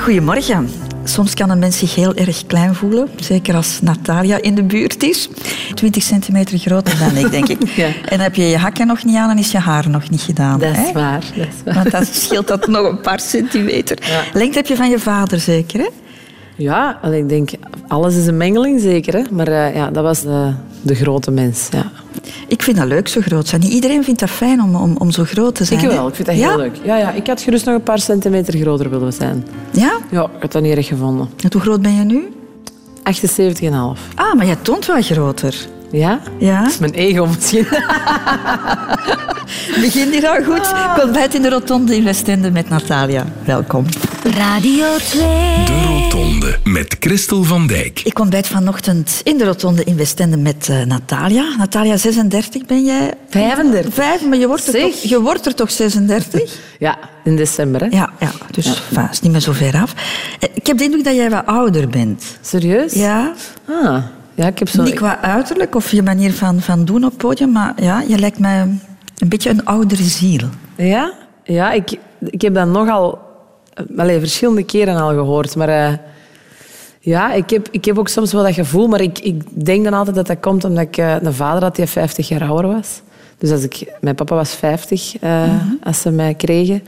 Goedemorgen. Soms kan een mens zich heel erg klein voelen, zeker als Natalia in de buurt is. 20 centimeter groter dan ik, denk ik. Ja. En heb je je hakken nog niet aan en is je haar nog niet gedaan. Dat is hè? waar. Dat is waar. Want dan scheelt dat nog een paar centimeter. Ja. Lengte heb je van je vader zeker, hè? Ja, ik denk, alles is een mengeling zeker. Hè? Maar eh, ja, dat was de, de grote mens. Ja. Ik vind dat leuk, zo groot zijn. Niet iedereen vindt dat fijn om, om, om zo groot te zijn. Ik hè? wel, ik vind dat heel ja? leuk. Ja, ja, ik had gerust nog een paar centimeter groter willen zijn. Ja? Ja, ik had dat niet erg gevonden. En hoe groot ben je nu? 78,5. Ah, maar jij toont wel groter. Ja? Ja? Dat is mijn ego misschien. Begin hier al goed. Ik ontbijt in de Rotonde in Westende met Natalia. Welkom. Radio 2. De Rotonde met Christel van Dijk. Ik ontbijt vanochtend in de Rotonde in Westende met eh, Natalia. Natalia, 36 ben jij? 35. Vijf, maar je wordt er, toch, je wordt er toch 36? Ja, in december. Hè? Ja, ja dus enfin, is niet meer zo ver af. Eh, Ik heb de indruk dat jij wat ouder bent. Serieus? Ja? Ah, ja, ik heb zo... Niet qua uiterlijk of je manier van, van doen op het podium, maar ja, je lijkt mij een beetje een oudere ziel. Ja? Ja, ik, ik heb dat nogal... Allee, verschillende keren al gehoord, maar... eh, ja, ik heb, ik heb ook soms wel dat gevoel, maar ik, ik denk dan altijd dat dat komt omdat ik eh, een vader had die 50 jaar ouder was. Dus als ik, mijn papa was 50 eh, als ze mij kregen.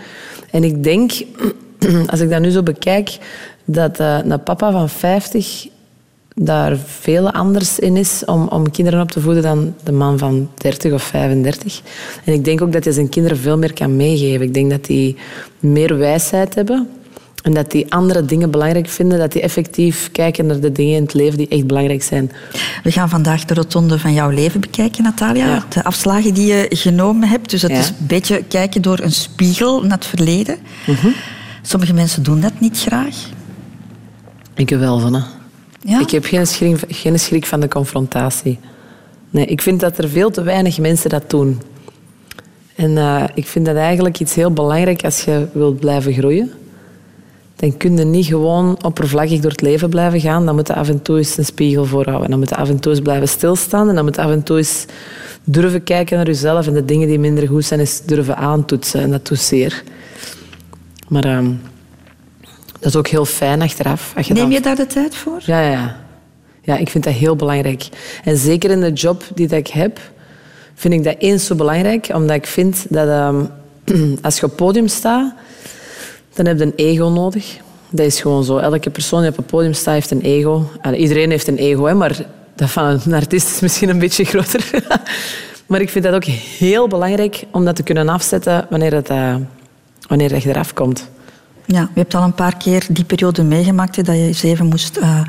En ik denk, als ik dat nu zo bekijk, dat een papa van 50 daar veel anders in is om, om kinderen op te voeden dan de man van 30 of 35. En ik denk ook dat hij zijn kinderen veel meer kan meegeven. Ik denk dat die meer wijsheid hebben en dat die andere dingen belangrijk vinden, dat die effectief kijken naar de dingen in het leven die echt belangrijk zijn. We gaan vandaag de rotonde van jouw leven bekijken, Natalia. Ja. De afslagen die je genomen hebt. Dus Ja. is een beetje kijken door een spiegel naar het verleden. Mhm. Sommige mensen doen dat niet graag. Ik wel van, hè. Ja? Ik heb geen schrik, van de confrontatie. Nee, ik vind dat er veel te weinig mensen dat doen. En eh, ik vind dat eigenlijk iets heel belangrijk als je wilt blijven groeien. Dan kun je niet gewoon oppervlakkig door het leven blijven gaan. Dan moet je af en toe eens een spiegel voorhouden. Dan moet je af en toe eens blijven stilstaan. En dan moet je af en toe eens durven kijken naar jezelf. En de dingen die minder goed zijn, eens durven aantoetsen. En dat doet zeer. Maar ehm, dat is ook heel fijn achteraf. Als je Neem je daar de tijd voor? ja, ja, ja. Ik vind dat heel belangrijk. En zeker in de job die dat ik heb, vind ik dat eens zo belangrijk. Omdat ik vind dat ehm, als je op het podium staat, dan heb je een ego nodig. Dat is gewoon zo. Elke persoon die op het podium staat, heeft een ego. En iedereen heeft een ego, hè, maar dat van een artiest is misschien een beetje groter. maar ik vind dat ook heel belangrijk om dat te kunnen afzetten wanneer, het, eh, wanneer je eraf komt. Ja, je hebt al een paar keer die periode meegemaakt, hè, dat je eens even moest eh,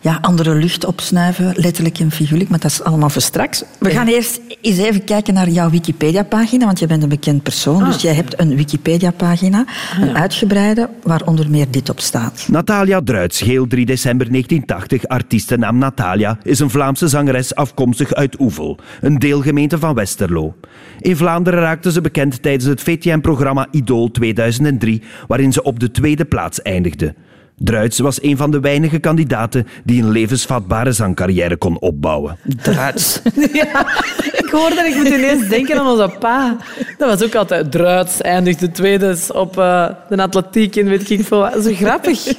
ja, andere lucht opsnuiven, letterlijk en figuurlijk, maar dat is allemaal voor straks. We gaan eerst eens even kijken naar jouw Wikipedia-pagina, want je bent een bekend persoon, dus jij hebt een Wikipedia-pagina, een uitgebreide, waar onder meer dit op staat. Natalia Druits, geel 3 december 1980, artiestennaam Natalia, is een Vlaamse zangeres afkomstig uit Oevel, een deelgemeente van Westerlo. In Vlaanderen raakte ze bekend tijdens het VTM-programma Idol 2003, waarin ze op de tweede plaats eindigde. Druits was een van de weinige kandidaten die een levensvatbare zangcarrière kon opbouwen. Druits. Ja, ik hoorde en ik moet ineens denken aan onze pa. Dat was ook altijd Druits, eindigde tweede op eh, de atletiek en weet ik veel wat. Zo grappig.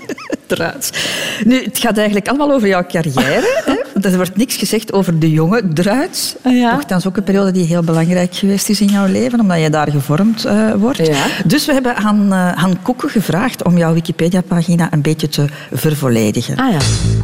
Druits. Nu, het gaat eigenlijk allemaal over jouw carrière. Hè? Er wordt niks gezegd over de jonge Druits. Ah, ja. Nochtans ook een periode die heel belangrijk geweest is in jouw leven, omdat je daar gevormd eh, wordt. Ja. Dus we hebben aan eh Han Koeken gevraagd om jouw Wikipedia-pagina een beetje te vervolledigen. Ah ja.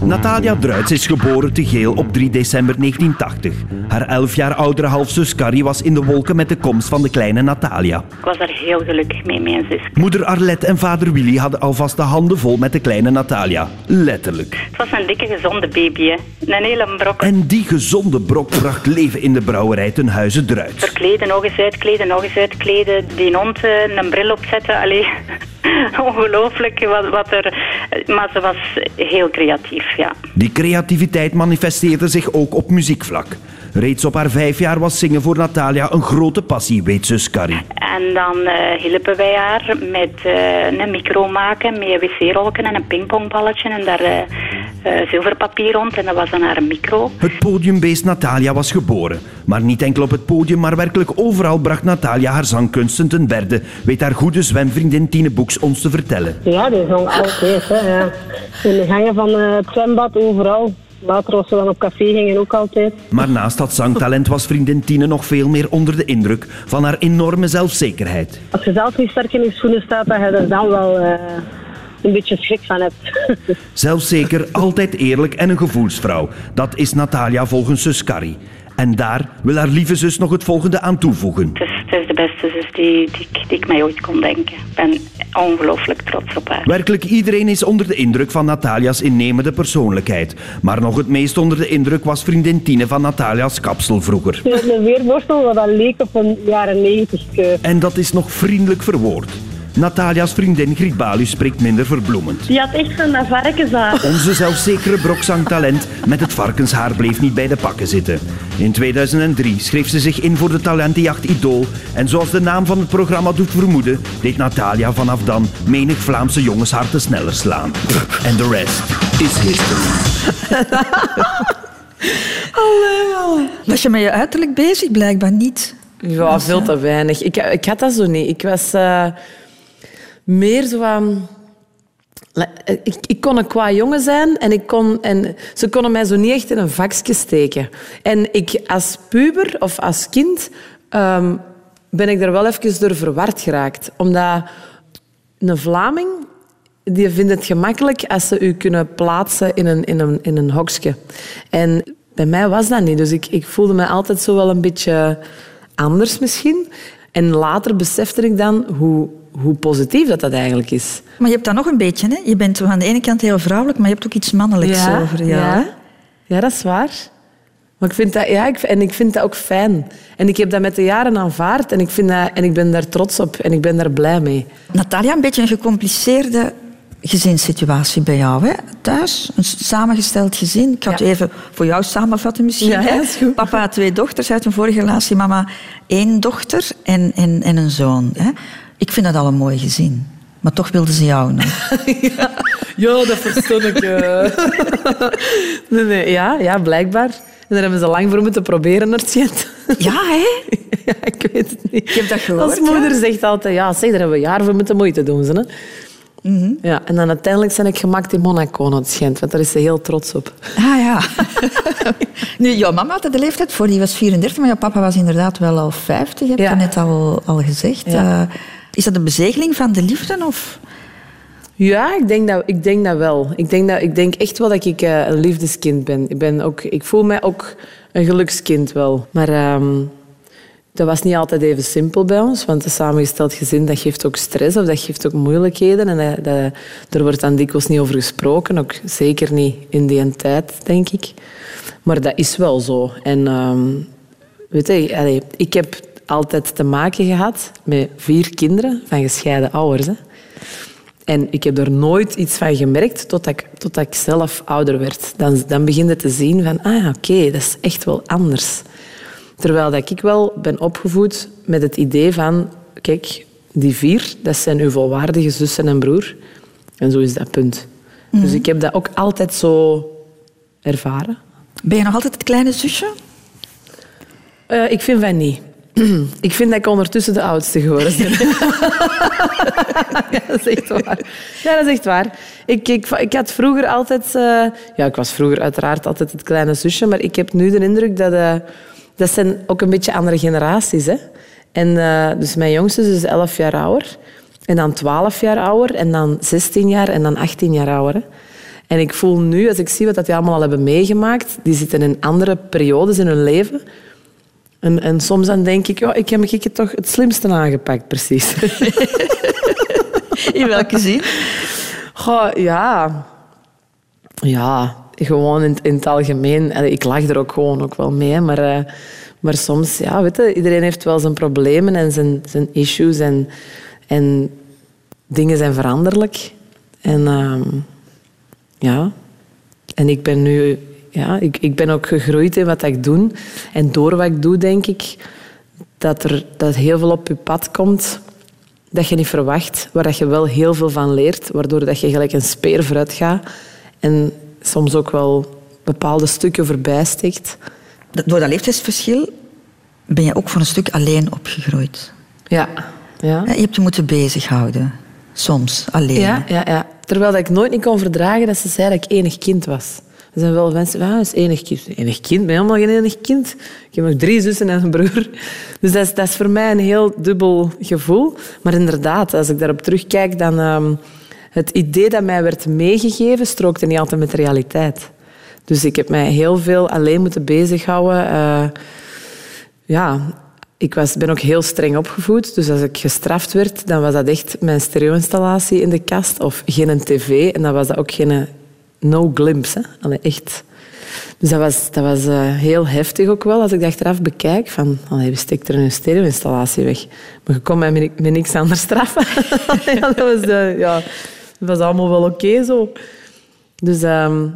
Natalia Druits is geboren te Geel op 3 december 1980. Haar elf jaar oudere halfzus Carrie was in de wolken met de komst van de kleine Natalia. Ik was daar heel gelukkig mee, mijn zus. Moeder Arlette en vader Willy hadden alvast de handen vol met de kleine Natalia. Letterlijk. Het was een dikke, gezonde baby, hè. Een brok. En die gezonde brok bracht leven in de brouwerij ten huize Druits. Verkleden, nog eens uitkleden, nog eens uitkleden. Die hond eh, een bril opzetten. Allee, ongelooflijk wat, wat er... Maar ze was heel creatief, ja. Die creativiteit manifesteerde zich ook op muziekvlak. Reeds op haar vijf jaar was zingen voor Natalia een grote passie, weet zus Carrie. En dan eh, hielpen wij haar met eh, een micro maken, met wc-rolken en een pingpongballetje. En daar eh, zilverpapier rond en dat was dan haar micro. Het podiumbeest Natalia was geboren. Maar niet enkel op het podium, maar werkelijk overal bracht Natalia haar zangkunsten ten berde, weet haar goede zwemvriendin Tine Boeks ons te vertellen. Ja, die zong altijd. Hè, ja. In de gangen van het zwembad, overal. Later als we dan op café gingen ook altijd. Maar naast dat zangtalent was vriendin Tine nog veel meer onder de indruk van haar enorme zelfzekerheid. Als je zelf niet sterk in je schoenen staat, dat je er dan wel eh, een beetje schrik van hebt. Zelfzeker, altijd eerlijk en een gevoelsvrouw. Dat is Natalia volgens zus Carrie. En daar wil haar lieve zus nog het volgende aan toevoegen. Het is, het is de beste zus die, die, ik- die ik mij ooit kon denken. Ik ben ongelooflijk trots op haar. Werkelijk iedereen is onder de indruk van Natalia's innemende persoonlijkheid. Maar nog het meest onder de indruk was vriendin Tine van Natalia's kapsel vroeger. Een weerborstel wat dat leek op een jaren negentig kuif. En dat is nog vriendelijk verwoord. Natalia's vriendin Griet Balu spreekt minder verbloemend. Die had echt van dat varkenshaar. Onze zelfzekere brokzangtalent met het varkenshaar bleef niet bij de pakken zitten. In 2003 schreef ze zich in voor de talentenjacht Idool. En zoals de naam van het programma doet vermoeden, deed Natalia vanaf dan menig Vlaamse jongensharten sneller slaan. En de rest is history. Was je met je uiterlijk bezig? Blijkbaar niet. Ja, veel te weinig. Ik, ik had dat zo niet. Ik was eh, meer zo aan... Ik, ik kon een qua jongen zijn en, ik kon, en ze konden mij zo niet echt in een vakje steken. En ik als puber of als kind ehm, ben ik er wel even door verward geraakt. Omdat een Vlaming die vindt het gemakkelijk als ze u kunnen plaatsen in een, in een, in een hokje. En bij mij was dat niet. Dus ik, ik voelde me altijd zo wel een beetje anders misschien. En later besefte ik dan hoe, hoe positief dat, dat eigenlijk is. Maar je hebt dat nog een beetje. Hè? Je bent aan de ene kant heel vrouwelijk, maar je hebt ook iets mannelijks over. Ja. ja. Ja, dat is waar. Maar ik vind dat, ja, ik, en ik vind dat ook fijn. En ik heb dat met de jaren aanvaard en ik, vind dat, en ik ben daar trots op en ik ben daar blij mee. Natalia, een beetje een gecompliceerde gezinssituatie bij jou. Hè? Thuis, een samengesteld gezin. Ik ga het Ja. even voor jou samenvatten misschien. Ja, hè? is goed. Papa twee dochters uit een vorige relatie. Mama één dochter en, en, en een zoon. Hè? Ik vind dat al een mooi gezin. Maar toch wilden ze jou nog. Ja, dat verstond ik. nee, nee, ja, ja, blijkbaar. En daar hebben ze lang voor moeten proberen. Ja, hè? Ja, ik weet het niet. Ik heb dat gehoord, Als moeder zegt altijd, ja, zeg, daar hebben we jaren voor moeten moeite doen. Ze, hè. Mhm. ja, en dan uiteindelijk ben ik gemaakt in Monaco, het schijnt, want daar is ze heel trots op. Ah ja. nu, jouw mama had de leeftijd voor, die was 34, maar jouw papa was inderdaad wel al 50, heb je Ja. net al, al gezegd. Ja. Eh, is dat een bezegeling van de liefde? Of? Ja, ik denk dat, ik denk dat wel. Ik denk, dat, ik denk echt wel dat ik eh, een liefdeskind ben. Ik, ben ook, ik voel mij ook een gelukskind wel. Maar ehm, dat was niet altijd even simpel bij ons, want een samengesteld gezin dat geeft ook stress of dat geeft ook moeilijkheden. En dat, er wordt dan dikwijls niet over gesproken, ook zeker niet in die tijd, denk ik. Maar dat is wel zo. En ehm, weet je, ik heb altijd te maken gehad met vier kinderen van gescheiden ouders. Hè. En ik heb er nooit iets van gemerkt totdat ik, totdat ik zelf ouder werd. Dan, dan begin je te zien van, ah ja, oké, dat is echt wel anders. Terwijl dat ik wel ben opgevoed met het idee van, kijk, die vier, dat zijn uw volwaardige zussen en broer. En zo is dat punt. Dus ik heb dat ook altijd zo ervaren. Ben je nog altijd het kleine zusje? Eh, ik vind van niet. Ik vind dat ik ondertussen de oudste geworden ben. ja, dat is echt waar. Ja, dat is echt waar. Ik, ik, ik had vroeger altijd... eh, ja, ik was vroeger uiteraard altijd het kleine zusje, maar ik heb nu de indruk dat... eh, dat zijn ook een beetje andere generaties. Hè? En, eh, dus mijn jongste is 11 jaar ouder. En dan 12 jaar ouder. En dan 16 jaar. En dan 18 jaar ouder. hè. En ik voel nu, als ik zie wat die allemaal al hebben meegemaakt, die zitten in andere periodes in hun leven. En, en soms dan denk ik, ja, ik heb ik het toch het slimste aangepakt, precies. In welke zin? Goh, ja. Ja, gewoon in, in het algemeen. Ik lach er ook gewoon ook wel mee. Maar, eh, maar soms, ja, weet je, iedereen heeft wel zijn problemen en zijn, zijn issues. En, en dingen zijn veranderlijk. En ehm, ja, en ik ben nu... Ja, ik, ik ben ook gegroeid in wat ik doe. En door wat ik doe, denk ik dat er dat heel veel op je pad komt dat je niet verwacht, waar dat je wel heel veel van leert, waardoor dat je gelijk een speer vooruit gaat. En soms ook wel bepaalde stukken voorbij stikt. Dat- Door dat leeftijdsverschil ben je ook voor een stuk alleen opgegroeid. Ja. Ja. Je hebt je moeten bezighouden. Soms, alleen. Ja, ja, ja. Terwijl dat ik nooit niet kon verdragen dat ze zei dat ik enig kind was. Er zijn wel mensen van, ah, is enig kind. Enig kind? Ben helemaal geen enig kind. Ik heb nog drie zussen en een broer. Dus dat is, dat is voor mij een heel dubbel gevoel. Maar inderdaad, als ik daarop terugkijk, dan... ehm, het idee dat mij werd meegegeven strookte niet altijd met de realiteit. Dus ik heb mij heel veel alleen moeten bezighouden. Eh, ja, ik was, ben ook heel streng opgevoed. Dus als ik gestraft werd, dan was dat echt mijn stereo-installatie in de kast. Of geen tv. En dan was dat ook geen no glimpse. Allee, echt. Dus dat was, dat was eh, heel heftig ook wel, als ik dat achteraf bekijk. Van, allee, wie steekt er een stereo-installatie weg? Maar je kon mij met, met niks anders straffen. ja, dat, was, eh, ja, dat was allemaal wel oké zo. Dus ehm,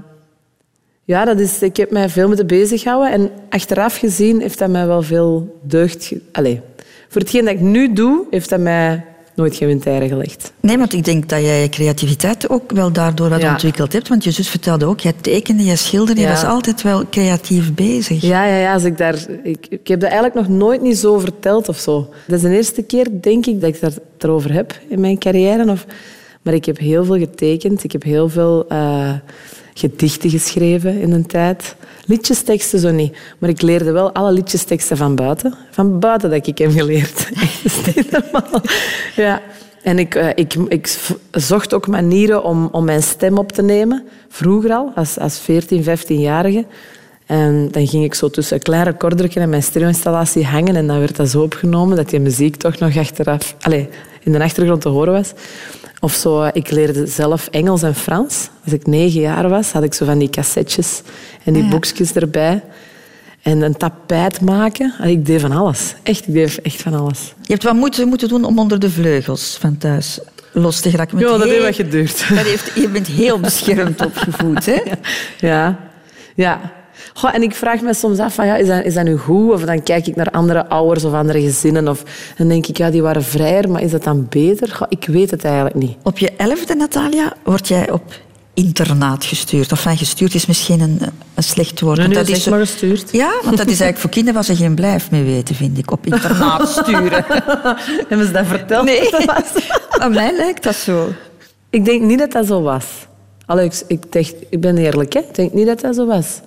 ja, dat is, ik heb mij veel moeten bezighouden. En achteraf gezien heeft dat mij wel veel deugd... ge- Allee, voor hetgeen dat ik nu doe, heeft dat mij nooit geen windeieren gelegd. Nee, want ik denk dat jij je creativiteit ook wel daardoor wat Ja. ontwikkeld hebt. Want je zus vertelde ook, jij tekende, jij schilderde, je was altijd wel creatief bezig. Ja, ja, ja. Als ik, daar, ik, ik heb dat eigenlijk nog nooit niet zo verteld of zo. Dat is de eerste keer, denk ik, dat ik daar, het erover heb in mijn carrière. Of, maar ik heb heel veel getekend. Ik heb heel veel eh, gedichten geschreven in een tijd. Liedjesteksten zo niet. Maar ik leerde wel alle liedjesteksten van buiten. Van buiten dat ik heb geleerd. is normaal. Ja. En ik, eh, ik, ik zocht ook manieren om, om mijn stem op te nemen. Vroeger al, als, als 14, 15-jarige. En dan ging ik zo tussen een klein en mijn stereo-installatie hangen. En dan werd dat zo opgenomen dat die muziek toch nog achteraf, allez, in de achtergrond te horen was. Of zo, ik leerde zelf Engels en Frans. Als ik negen jaar was, had ik zo van die cassettes en die Ja. boekjes erbij. En een tapijt maken. Ik deed van alles. Echt, ik deed echt van alles. Je hebt wat moeite moeten doen om onder de vleugels van thuis los te geraken. Ja, dat heel- heeft wat geduurd. dat heeft, je bent heel beschermd opgevoed, hè? Ja. ja. Goh, en ik vraag me soms af, van, ja, is, dat, is dat nu goed? Of dan kijk ik naar andere ouders of andere gezinnen. Of dan denk ik, ja, die waren vrijer, maar is dat dan beter? Goh, ik weet het eigenlijk niet. Op je elfde, Natalia, word jij op internaat gestuurd. Of van gestuurd is misschien een, een slecht woord. Nee, dat is maar gestuurd. Ja, want dat is eigenlijk voor kinderen waar ze geen blijf mee weten, vind ik. Op internaat sturen. Hebben ze dat verteld? Nee, aan mij lijkt dat zo. Ik denk niet dat dat zo was. Allee, ik, ik ben eerlijk, hè? ik denk niet dat dat zo was.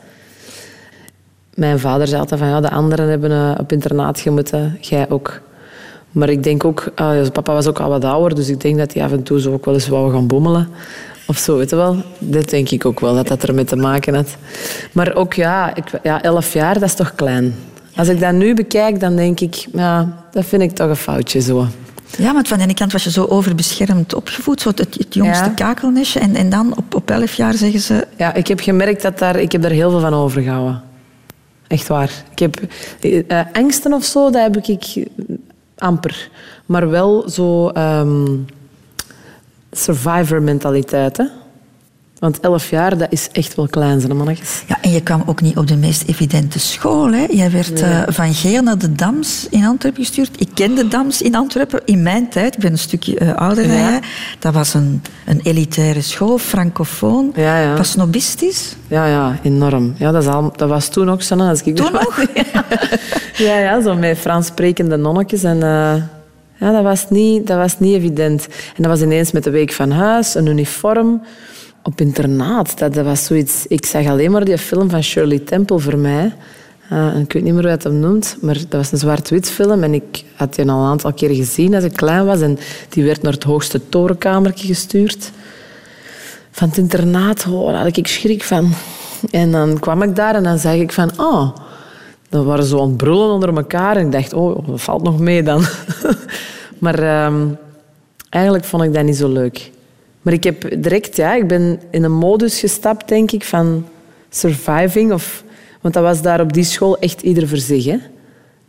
Mijn vader zei altijd van, ja, de anderen hebben eh, op internaat gemoeten, jij ook. Maar ik denk ook, ah, papa was ook al wat ouder, dus ik denk dat hij af en toe zo ook wel eens wou gaan bommelen. Of zo, weet je wel. Dat denk ik ook wel, dat dat ermee te maken had. Maar ook, ja, ik, ja, elf jaar, dat is toch klein. Als ik dat nu bekijk, dan denk ik, ja, dat vind ik toch een foutje zo. Ja, want van de ene kant was je zo overbeschermd opgevoed, zo het, het jongste Ja. kakelnestje. En, en dan op, op elf jaar zeggen ze... Ja, ik heb gemerkt dat daar, ik heb daar heel veel van overgehouden. Echt waar. Ik heb eh, angsten of zo, dat heb ik amper. Maar wel zo ehm, survivor mentaliteit. Hè? Want elf jaar, dat is echt wel klein, zijn mannetjes. Ja, en je kwam ook niet op de meest evidente school. Hè? Jij werd eh, van Geel naar de Dams in Antwerpen gestuurd. Ik ken de Dams in Antwerpen in mijn tijd. Ik ben een stukje eh, ouder dan Ja. jij. Dat was een, een elitaire school, francofoon. Ja, ja. Was snobistisch. Ja, ja, enorm. Ja, dat, is al, dat was toen ook zo. Als ik Toen nog? Ja, ja, zo met Frans sprekende nonnetjes. En, eh, ja, dat, was niet, dat was niet evident. En dat was ineens met de week van huis, een uniform. Op internaat, dat, was zoiets... Ik zag alleen maar die film van Shirley Temple voor mij. Eh, ik weet niet meer hoe je hem noemt, maar dat was een zwart-wit film. En ik had die al een aantal keer gezien als ik klein was. En die werd naar het hoogste torenkamertje gestuurd van het internaat, oh, daar had ik schrik van. En dan kwam ik daar en dan zag ik van, oh, dan waren ze aan brullen onder elkaar. En ik dacht, oh, dat valt nog mee dan. maar ehm, eigenlijk vond ik dat niet zo leuk. Maar ik heb direct, ja, ik ben in een modus gestapt, denk ik, van surviving. Of, want dat was daar op die school echt ieder voor zich. Hè?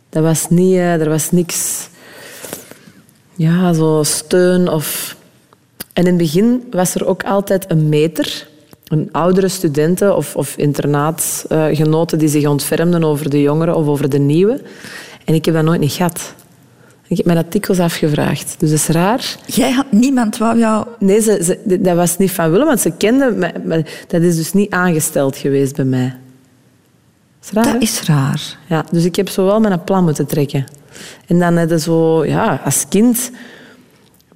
Dat was niet, eh, er was niks ja, zo steun of... En in het begin was er ook altijd een meter. Een oudere studenten of, of internaatgenoten die zich ontfermden over de jongeren of over de nieuwe. En ik heb dat nooit niet gehad. Ik heb mijn artikels afgevraagd. Dus dat is raar. Jij had, niemand wou jou... Nee, ze, ze- dat was niet van willen, want ze kenden me. Maar dat is dus niet aangesteld geweest bij mij. Dat is raar? Dat is raar. Ja, dus ik heb zo wel mijn plan moeten trekken. En dan heb je zo, ja, als kind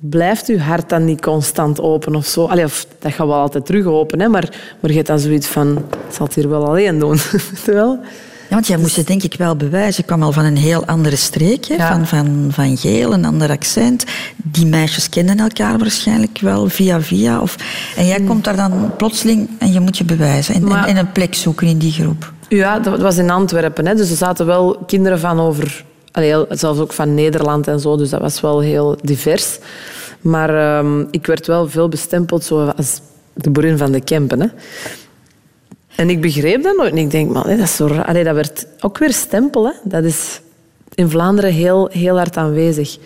blijft je hart dan niet constant open of zo. Allee, of, dat gaat wel altijd terug open, hè, maar, maar je hebt dan zoiets van, ik zal het hier wel alleen doen. Terwijl, Ja, want jij moest het denk ik wel bewijzen. Je kwam al van een heel andere streek, hè? Ja. Van, van, van Geel, een ander accent. Die meisjes kenden elkaar waarschijnlijk wel via via. Of, en jij komt daar dan plotseling en je moet je bewijzen. En, Maar- en een plek zoeken in die groep. ja, dat was in Antwerpen. Hè, dus er zaten wel kinderen van over, allee, zelfs ook van Nederland en zo. Dus dat was wel heel divers. Maar ehm, ik werd wel veel bestempeld zo als de boerin van de Kempen. Hè. En ik begreep dat nooit. En ik denk, man, dat, is zo. Allee, dat werd ook weer stempel. Hè. Dat is in Vlaanderen heel, heel hard aanwezig.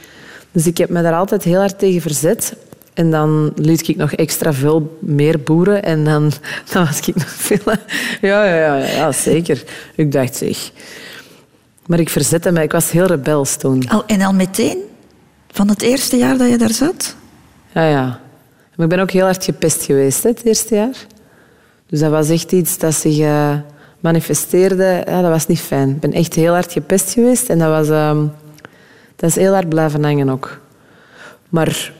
Dus ik heb me daar altijd heel hard tegen verzet. En dan liet ik nog extra veel meer boeren. En dan, dan was ik nog veel... Ja, ja, ja, ja, zeker. Ik dacht, zeg... Maar ik verzette me. Ik was heel rebels toen. Al, en al meteen? Van het eerste jaar dat je daar zat? Ja, ja. Maar ik ben ook heel hard gepest geweest hè, het eerste jaar. Dus dat was echt iets dat zich eh, manifesteerde. Ja, dat was niet fijn. Ik ben echt heel hard gepest geweest. En dat, was, ehm, dat is heel hard blijven hangen ook. Maar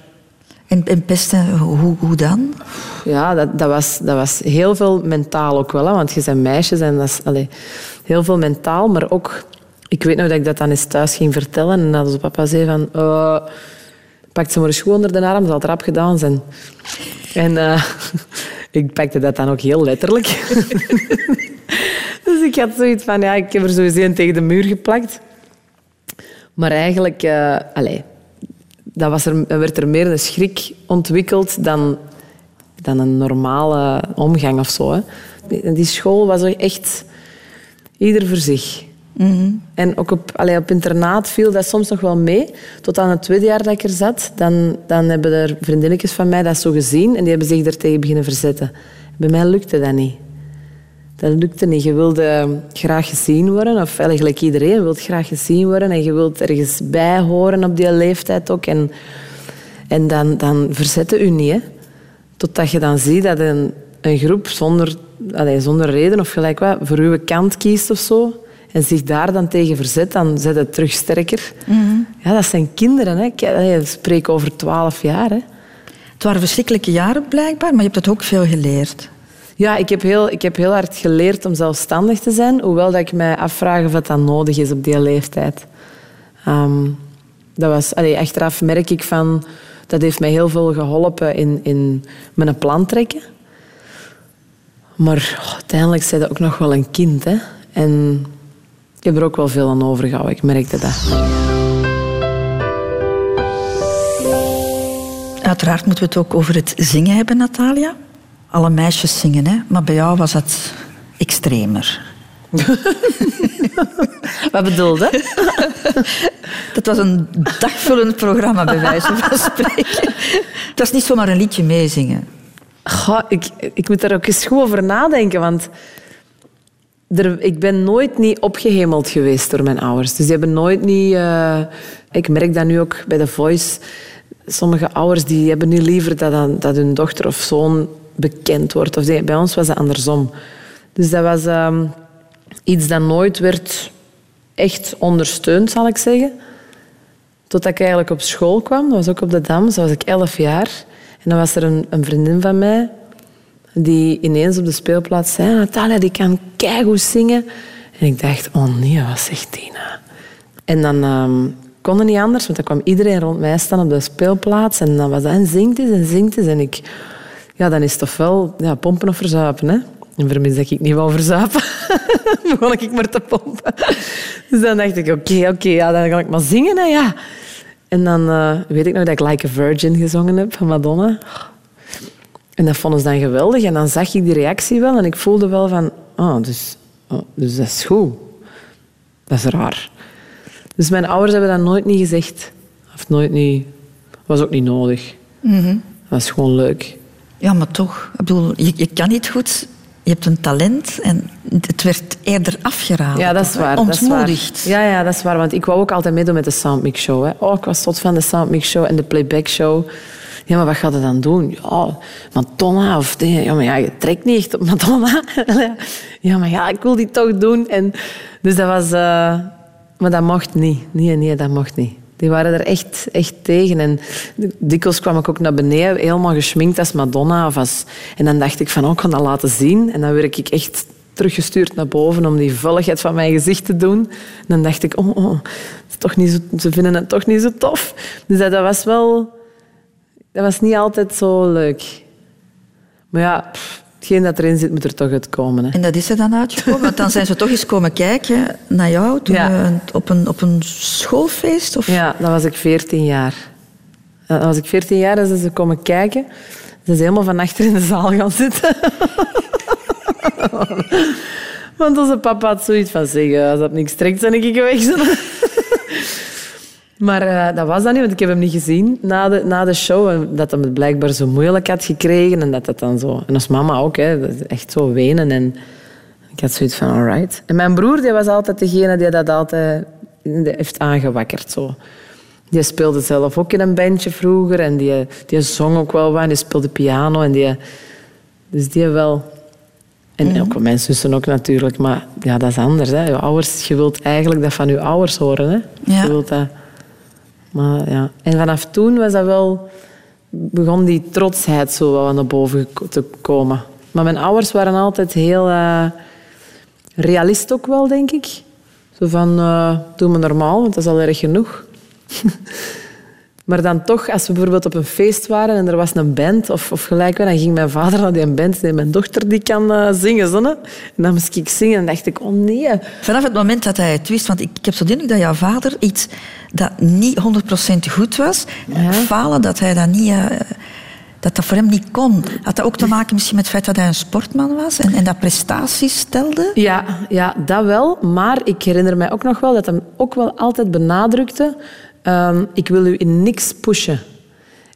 En, en pesten, hoe, hoe dan? ja, dat, dat, was, dat was heel veel mentaal ook wel. Hè, want je bent meisjes en dat is allee, heel veel mentaal. Maar ook... Ik weet nog dat ik dat dan eens thuis ging vertellen. En dat onze papa zei van... eh pak ze maar eens goed onder de arm, zal het rap gedaan zijn. En eh, ik pakte dat dan ook heel letterlijk. dus ik had zoiets van... Ja, ik heb er sowieso een tegen de muur geplakt. Maar eigenlijk... eh allee, dat was er, er werd er meer een schrik ontwikkeld dan, dan een normale omgang of zo. Hè. Die- Die school was echt ieder voor zich. En ook op, allee, op internaat viel dat soms nog wel mee. Tot aan het tweede jaar dat ik er zat, dan, dan hebben er vriendinnetjes van mij dat zo gezien en die hebben zich daartegen beginnen verzetten. Bij mij lukte dat niet. Dat lukte niet. Je wilde graag gezien worden, of eigenlijk iedereen wil graag gezien worden en je wilt ergens bij horen op die leeftijd ook. En, en dan, dan verzetten u niet. Totdat je dan ziet dat een, een groep zonder, allee, zonder reden of gelijk wat voor uw kant kiest of zo en zich daar dan tegen verzet, dan zet het terug sterker. Ja, dat zijn kinderen. Hè. Ik spreek over twaalf jaar. Hè. Het waren verschrikkelijke jaren blijkbaar, maar je hebt het ook veel geleerd. Ja, ik heb, heel, ik heb heel hard geleerd om zelfstandig te zijn, hoewel dat ik mij afvraag of dat dan nodig is op die leeftijd. Ehm, dat was, allee, achteraf merk ik van, dat heeft mij heel veel geholpen in, in mijn plan trekken. Maar oh, uiteindelijk zei dat ook nog wel een kind. Hè? En ik heb er ook wel veel aan overgehouden, ik merkte dat. Uiteraard moeten we het ook over het zingen hebben, Natalia. Alle meisjes zingen, hè? maar bij jou was het extremer. Wat bedoelde? Dat was een dagvullend programma, bij wijze van spreken. Het was niet zomaar een liedje meezingen. Goh, ik, ik moet daar ook eens goed over nadenken, want er, ik ben nooit niet opgehemeld geweest door mijn ouders. Dus die hebben nooit niet... eh, ik merk dat nu ook bij The Voice. Sommige ouders die hebben nu liever dat, dat hun dochter of zoon bekend wordt. Of bij ons was dat andersom. Dus dat was ehm, iets dat nooit werd echt ondersteund, zal ik zeggen. Totdat ik eigenlijk op school kwam, dat was ook op de Dam, zo was ik elf jaar. En dan was er een, een vriendin van mij die ineens op de speelplaats zei... Natalia, die kan keigoed zingen. En ik dacht, oh nee, wat zegt die nou? En dan ehm, kon het niet anders, want dan kwam iedereen rond mij staan op de speelplaats. En dan was dat, en zingt eens, en zingt. En ik... Ja, dan is het toch wel ja, pompen of verzuipen, hè? En vermis dat ik niet wou verzuipen, begon ik maar te pompen. Dus dan dacht ik, oké, oké, ja, dan ga ik maar zingen, hè, ja. En dan eh, weet ik nog dat ik Like a Virgin gezongen heb van Madonna. En dat vonden ze dan geweldig. En dan zag ik die reactie wel en ik voelde wel van... Oh, dus, oh, dus dat is goed. Dat is raar. Dus mijn ouders hebben dat nooit niet gezegd. Of nooit niet... was ook niet nodig. Dat was gewoon leuk. Ja, maar toch. Ik bedoel, je, je kan niet goed. je hebt een talent en het werd eerder afgeraden. Ja, dat is waar. dat is waar. Ontmoedigd. Ja, ja, dat is waar. Want ik wou ook altijd meedoen met de Soundmix Show. Hè. Oh, ik was tot van de Soundmix Show en de Playback Show. Ja, maar wat gaat je dan doen? Ja, Madonna of... Ja, maar ja, je trekt niet echt op Madonna. ja, maar ja, ik wil die toch doen. En, dus dat was... eh, maar dat mocht niet. Nee, nee, dat mocht niet. Die waren er echt, echt tegen. En dikwijls kwam ik ook naar beneden, helemaal geschminkt als Madonna. Of als... En dan dacht ik van, oh, ik ga dat laten zien. En dan werd ik echt teruggestuurd naar boven om die vulligheid van mijn gezicht te doen. En dan dacht ik, oh, oh, is toch niet zo, ze vinden het toch niet zo tof. Dus dat was wel... Dat was niet altijd zo leuk. Maar ja, pff, hetgeen dat erin zit, moet er toch uitkomen. Hè. En dat is er dan uitgekomen, want dan zijn ze toch eens komen kijken naar jou toen Ja. op, een, op een schoolfeest? Of... Ja, dan was ik 14 jaar. Ja, Dan was ik 14 jaar en zijn ze komen kijken. Ze zijn helemaal van achter in de zaal gaan zitten. Want onze papa had zoiets van zeggen, als dat niks trekt, ben ik weg. Maar eh, dat was dat niet, want ik heb hem niet gezien na de, na de show. En dat hij het blijkbaar zo moeilijk had gekregen. En dat dat dan zo... En als mama ook, hè, echt zo wenen. En ik had zoiets van, alright. En mijn broer die was altijd degene die dat altijd die heeft aangewakkerd. Zo. Die speelde zelf ook in een bandje vroeger. En die, die zong ook wel wat. En die speelde piano. En die, dus die wel... En ook mijn zussen ook natuurlijk. Maar ja, dat is anders. Hè. Je, ouders, je wilt eigenlijk dat van je ouders horen. Hè. Ja. Je wilt dat... Maar, ja. En vanaf toen was dat wel, begon die trotsheid zo wel naar boven te komen. Maar mijn ouders waren altijd heel eh, realist ook wel, denk ik. Zo van, eh, doe me normaal, want dat is al erg genoeg. maar dan toch, als we bijvoorbeeld op een feest waren en er was een band of, of gelijk wat, dan ging mijn vader naar die band en mijn dochter die kan eh, zingen. Zo. En dan moest ik zingen en dacht ik, oh nee. Vanaf het moment dat hij het wist, want ik, ik heb zo de dat jouw vader iets dat niet 100% goed was, falen, dat hij dat niet... eh, dat dat voor hem niet kon. Had dat ook te maken misschien met het feit dat hij een sportman was en, en dat prestaties stelde? Ja, ja, dat wel. Maar ik herinner mij ook nog wel dat hij ook wel altijd benadrukte... ehm, ik wil u in niks pushen.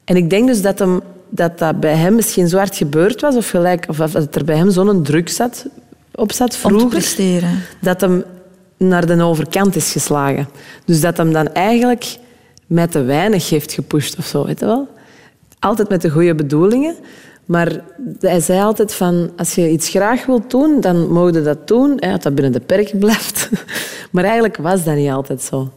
En ik denk dus dat, hem, dat dat bij hem misschien zo hard gebeurd was... of, gelijk, of dat er bij hem zo'n druk zat, op zat vroeger... presteren. dat hem naar de overkant is geslagen. Dus dat hem dan eigenlijk met te weinig heeft gepusht of zo, weet je wel? Altijd met de goede bedoelingen. Maar hij zei altijd van, als je iets graag wilt doen, dan mogen je dat doen. Hè, als dat binnen de perken blijft. Maar eigenlijk was dat niet altijd zo.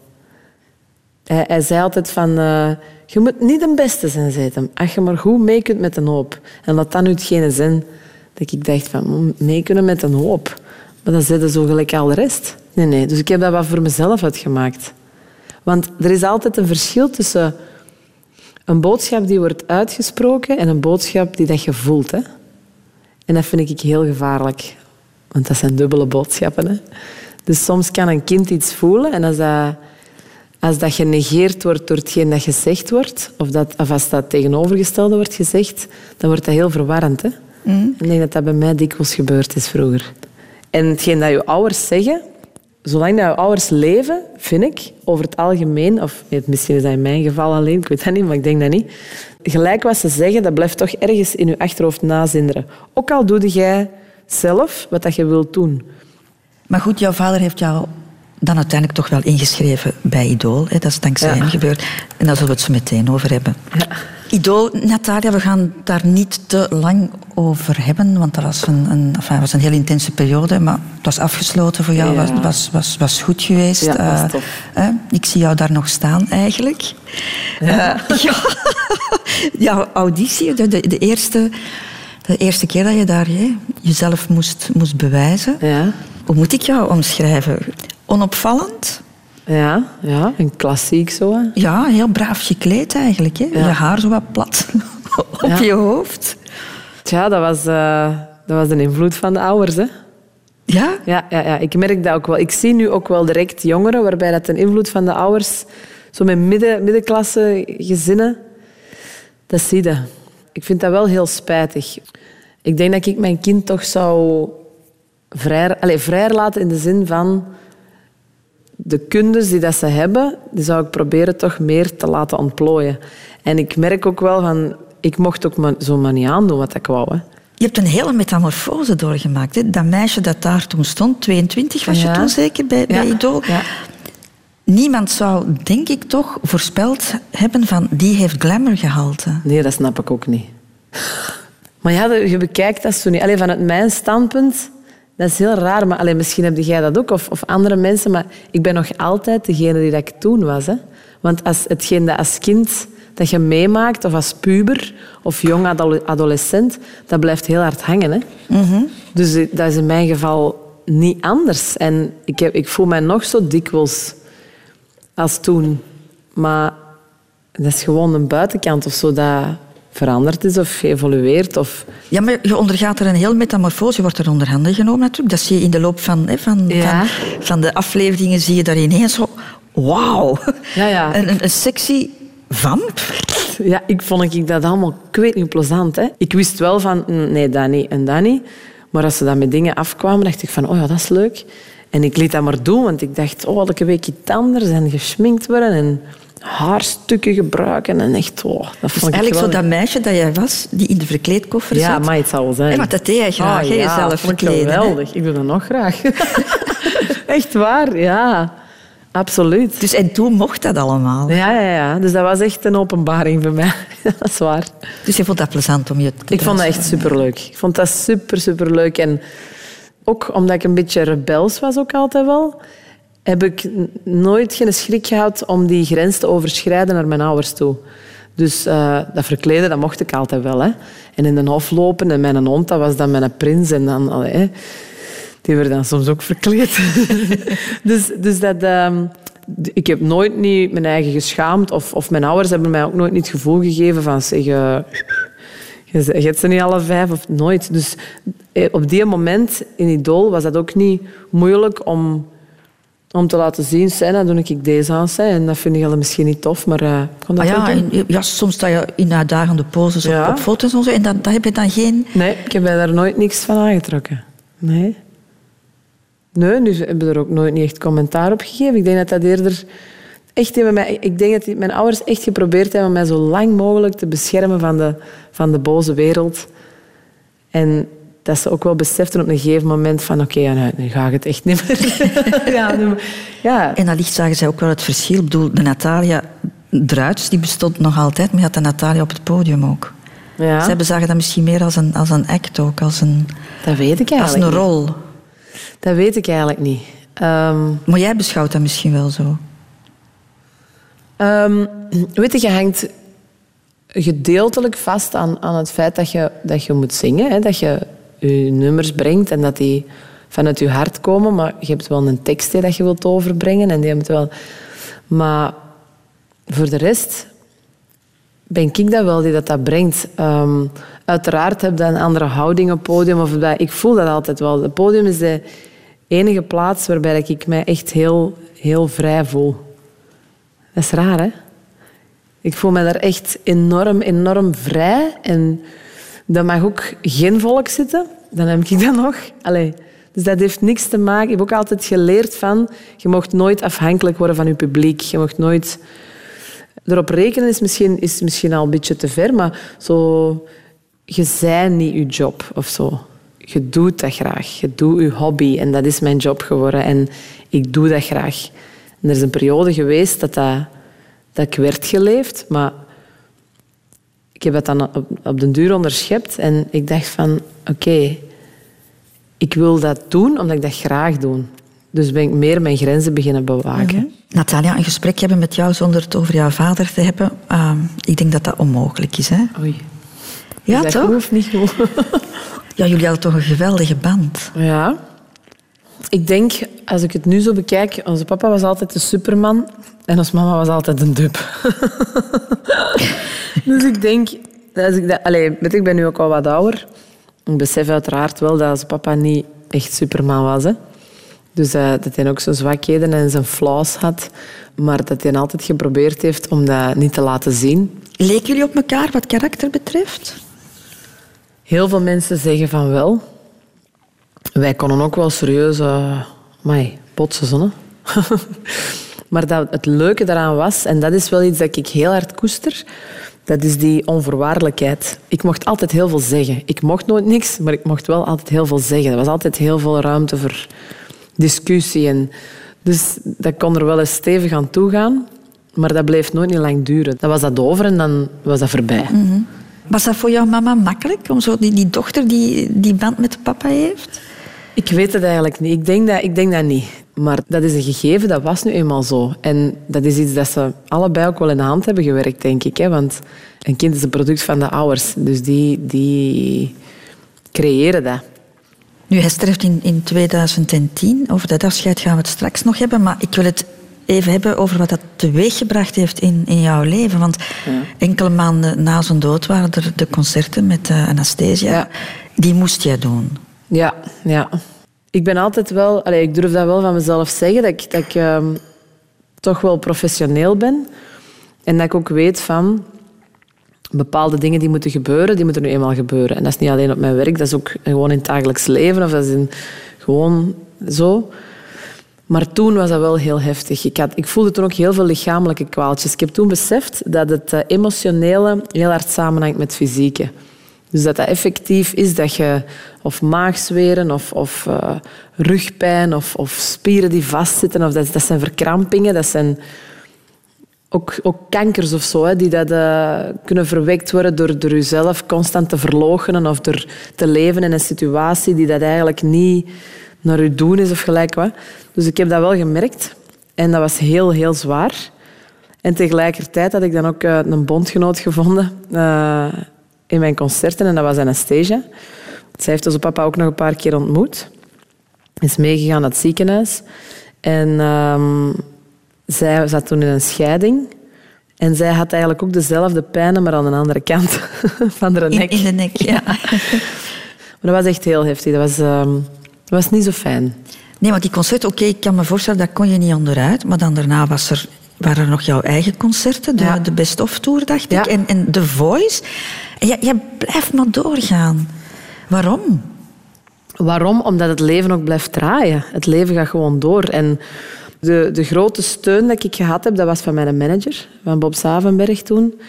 Hij, zei altijd van, eh, je moet niet de beste zijn, zei hij. Als je maar goed mee kunt met een hoop. En laat dan nu zijn dat ik dacht van, mm, mee kunnen met een hoop. Maar dan zeiden zo gelijk al de rest. Nee, nee. Dus ik heb dat wat voor mezelf uitgemaakt. Want er is altijd een verschil tussen een boodschap die wordt uitgesproken en een boodschap die dat je voelt. Hè? En dat vind ik heel gevaarlijk. Want dat zijn dubbele boodschappen. Hè? Dus soms kan een kind iets voelen en als dat, als dat genegeerd wordt door hetgeen dat gezegd wordt, of, dat, of als dat tegenovergestelde wordt gezegd, dan wordt dat heel verwarrend. Hè? Ik denk dat dat bij mij dikwijls gebeurd is vroeger. En hetgeen dat je ouders zeggen, zolang dat je ouders leven, vind ik, over het algemeen, of misschien is dat in mijn geval alleen, ik weet dat niet, maar ik denk dat niet. Gelijk wat ze zeggen, dat blijft toch ergens in je achterhoofd nazinderen. Ook al doe jij zelf wat dat je wilt doen. Maar goed, jouw vader heeft jou dan uiteindelijk toch wel ingeschreven bij Idool. Hè? Dat is dankzij Ja. hem gebeurd. En daar zullen we het zo meteen over hebben. Idool, Natalia, we gaan daar niet te lang over hebben, want dat was een, een, enfin, was een heel intense periode, maar het was afgesloten voor jou, Ja. was, was, was, was goed geweest. Ja, was Eh, ik zie jou daar nog staan, eigenlijk. Ja. ja. Jouw auditie, de, de, de eerste, de eerste keer dat je daar hè, jezelf moest, moest bewijzen. Ja, Hoe moet ik jou omschrijven? Onopvallend? ja, ja een klassiek zo. hè. Ja, heel braaf gekleed eigenlijk. Hè? Je haar zo wat plat op Ja. je hoofd. Tja, dat was, eh, dat was de invloed van de ouders. Hè? Ja? Ja, ja, ja, ik merk dat ook wel. Ik zie nu ook wel direct jongeren waarbij dat een invloed van de ouders, zo met midden, middenklasse gezinnen, dat zie je. Ik vind dat wel heel spijtig. Ik denk dat ik mijn kind toch zou vrij, allez, vrijer laten in de zin van de kundes die dat ze hebben, die zou ik proberen toch meer te laten ontplooien. En ik merk ook wel van, ik mocht ook maar, zo maar niet aandoen wat ik wou. Hè. Je hebt een hele metamorfose doorgemaakt. Hè? Dat meisje dat daar toen stond, 22 was je toen zeker bij, bij. Idol. Ja. Niemand zou, denk ik toch, voorspeld hebben van die heeft glamourgehalte. Nee, dat snap ik ook niet. Maar ja, je bekijkt dat zo niet. Alleen vanuit mijn standpunt, dat is heel raar. Maar allee, misschien heb jij dat ook, of, of andere mensen. Maar ik ben nog altijd degene die dat ik toen was. Hè. Want als, hetgeen dat als kind dat je meemaakt, of als puber, of jong adole- adolescent, dat blijft heel hard hangen. Hè. Dus eh, dat is in mijn geval niet anders. En ik, heb, ik voel mij nog zo dikwijls als toen. Maar dat is gewoon een buitenkant of zo dat veranderd is of geëvolueerd. Of... Ja, maar je ondergaat er een heel metamorfose. Je wordt er onder handen genomen natuurlijk. Dat zie je in de loop van, hè, van, Ja. van, van de afleveringen. Zie je daar ineens zo... Wauw. Ja, ja. Een, een, een sexy vamp. Ja, ik vond ik dat allemaal, ik weet niet, plezant. Hè? Ik wist wel van, nee, dat niet en dat niet. Maar als ze dan met dingen afkwamen, dacht ik van, oh ja, dat is leuk. En ik liet dat maar doen, want ik dacht, oh, elke week iets anders en geschminkt worden en haarstukken gebruiken. En echt, oh, dat Dus vond eigenlijk zo dat meisje dat jij was, die in de verkleedkoffer Ja, zat. maar het zal zijn. Ja, maar dat deed jij graag, hè, ja, jezelf verkleden, hè? Geweldig. Ik doe dat nog graag. echt waar, ja. Absoluut. Dus en toen mocht dat allemaal. Ja, ja, ja. Dus dat was echt een openbaring voor mij. dat is waar. Dus je vond dat plezant om je te Ik vond dat echt superleuk. Ik vond dat super, superleuk. En ook omdat ik een beetje rebels was ook altijd wel, heb ik nooit geen schrik gehad om die grens te overschrijden naar mijn ouders toe. Dus eh, dat verkleden, dat mocht ik altijd wel. Hè. En in de hof lopen en mijn hond, dat was dan mijn prins. En dan, allee, die werden dan soms ook verkleed. dus, dus dat... ehm, ik heb nooit niet mijn eigen geschaamd. Of, of mijn ouders hebben mij ook nooit niet het gevoel gegeven van... Zeg, eh, je hebt ze niet alle vijf of nooit. Dus eh, op die moment in Idol was dat ook niet moeilijk om, om te laten zien. "Zij, dan doe ik deze aan. zij." En dat vind je misschien niet tof, maar ik kon dat Ah ja, en, ja, soms sta je in uitdagende poses op, Ja. op foto's en zo. En dan, dan heb je dan geen... Nee, ik heb daar nooit niks van aangetrokken. Nee. Nee, dus hebben er ook nooit niet echt commentaar op gegeven. Ik denk dat dat eerder... Echt hebben mij, ik denk dat mijn ouders echt geprobeerd hebben mij zo lang mogelijk te beschermen van de, van de boze wereld. En dat ze ook wel beseften op een gegeven moment van oké, nou, nu ga ik het echt niet meer. ja, nu- ja, En allicht zagen zij ook wel het verschil. Ik bedoel, de Natalia Druits, die bestond nog altijd, maar je had de Natalia op het podium ook. ja Zij bezagen dat misschien meer als een, als een act ook, als een, dat weet ik als eigenlijk een niet. rol. Dat weet ik eigenlijk niet. Ehm, Maar jij beschouwt dat misschien wel zo. Ehm, weet je, je hangt gedeeltelijk vast aan, aan het feit dat je, dat je moet zingen. Hè? Dat je je nummers brengt en dat die vanuit je hart komen. Maar je hebt wel een tekst hè, dat je wilt overbrengen. En die hebt wel... Maar voor de rest ben ik dat wel die dat, dat brengt. Ehm, uiteraard heb je een andere houding op het podium. Of dat, ik voel dat altijd wel. Het podium is de enige plaats waarbij ik mij echt heel, heel vrij voel. Dat is raar, hè? Ik voel me daar echt enorm, enorm vrij. En dat mag ook geen volk zitten. Dan heb ik dat nog. Allee. Dus dat heeft niks te maken... Ik heb ook altijd geleerd van... Je mag nooit afhankelijk worden van je publiek. Je mag nooit... Erop rekenen is misschien, is misschien al een beetje te ver, maar zo... Je zij niet je job of zo. Je doet dat graag. Je doet je hobby. En dat is mijn job geworden. En ik doe dat graag. Er is een periode geweest dat, dat, dat ik werd geleefd, maar ik heb dat dan op, op den duur onderschept. En ik dacht van, oké, ik wil dat doen omdat ik dat graag doe. Dus ben ik meer mijn grenzen beginnen bewaken. Natalia, een gesprek hebben met jou zonder het over jouw vader te hebben, ehm, ik denk dat dat onmogelijk is. Hè? Oei. Ja, is toch? goed of niet goed? Ja, jullie hadden toch een geweldige band. Ja. Ik denk, als ik het nu zo bekijk, onze papa was altijd de superman en onze mama was altijd een dub. dus ik denk, als ik, dat, je, ik ben nu ook al wat ouder. Ik besef uiteraard wel dat onze papa niet echt superman was. Hè. Dus eh, dat hij ook zijn zwakheden en zijn flaws had. Maar dat hij altijd geprobeerd heeft om dat niet te laten zien. Leken jullie op elkaar wat karakter betreft? Heel veel mensen zeggen van wel. Wij konden ook wel serieus uh, amai, botsen. Zo, hè. maar dat het leuke daaraan was, en dat is wel iets dat ik heel hard koester, Dat is die onvoorwaardelijkheid. Ik mocht altijd heel veel zeggen. Ik mocht nooit niks, maar ik mocht wel altijd heel veel zeggen. Er was altijd heel veel ruimte voor discussie. En dus dat kon er wel eens stevig aan toe gaan. Maar dat bleef nooit niet lang duren. Dan was dat over en dan was dat voorbij. Was dat voor jouw mama makkelijk, om zo die, die dochter die die band met papa heeft? Ik weet het eigenlijk niet. Ik denk, dat, ik denk dat niet. Maar dat is een gegeven, dat was nu eenmaal zo. En dat is iets dat ze allebei ook wel in de hand hebben gewerkt, denk ik. Hè? Want een kind is een product van de ouders. Dus die, die creëren dat. Nu, hij sterft in, in 2010. Over dat afscheid gaan we het straks nog hebben. Maar ik wil het even hebben over wat dat teweeggebracht heeft in, in jouw leven. Want enkele maanden na zijn dood waren er de concerten met eh, Anastasia. Ja. Die moest jij doen. Ja, ja. Ik ben altijd wel... Ik durf dat wel van mezelf zeggen, dat ik, dat ik ehm, toch wel professioneel ben. En dat ik ook weet van... Bepaalde dingen die moeten gebeuren, die moeten nu eenmaal gebeuren. En dat is niet alleen op mijn werk, dat is ook gewoon in het dagelijks leven. Of dat is gewoon zo. Maar toen was dat wel heel heftig. Ik, had, ik voelde toen ook heel veel lichamelijke kwaaltjes. Ik heb toen beseft dat het eh, emotionele heel hard samenhangt met het fysieke. Dus dat dat effectief is dat je of maagzweren of, of eh, rugpijn of, of spieren die vastzitten, of dat, dat zijn verkrampingen, dat zijn ook, ook kankers of zo, hè, die dat, eh, kunnen verwekt worden door, door jezelf constant te verloochenen of door te leven in een situatie die dat eigenlijk niet naar je doen is of gelijk wat. Dus ik heb dat wel gemerkt en dat was heel, heel zwaar. En tegelijkertijd had ik dan ook eh, een bondgenoot gevonden in mijn concerten en dat was Anastasia. Zij heeft onze papa ook nog een paar keer ontmoet. Is meegegaan naar het ziekenhuis. En ehm, zij zat toen in een scheiding. En zij had eigenlijk ook dezelfde pijnen, maar aan de andere kant van haar In, nek. in de nek, ja. Maar dat was echt heel heftig. Dat was, ehm, dat was niet zo fijn. Nee, want die concerten, oké, ik kan me voorstellen, dat kon je niet onderuit. Maar dan daarna was er, waren er nog jouw eigen concerten, de, Ja. de Best of Tour, dacht Ja. ik. En, en The Voice. Jij, jij blijft maar doorgaan. Waarom? Waarom? Omdat het leven ook blijft draaien. Het leven gaat gewoon door. En de, de grote steun dat ik gehad heb, dat was van mijn manager, van Bob Savenberg toen.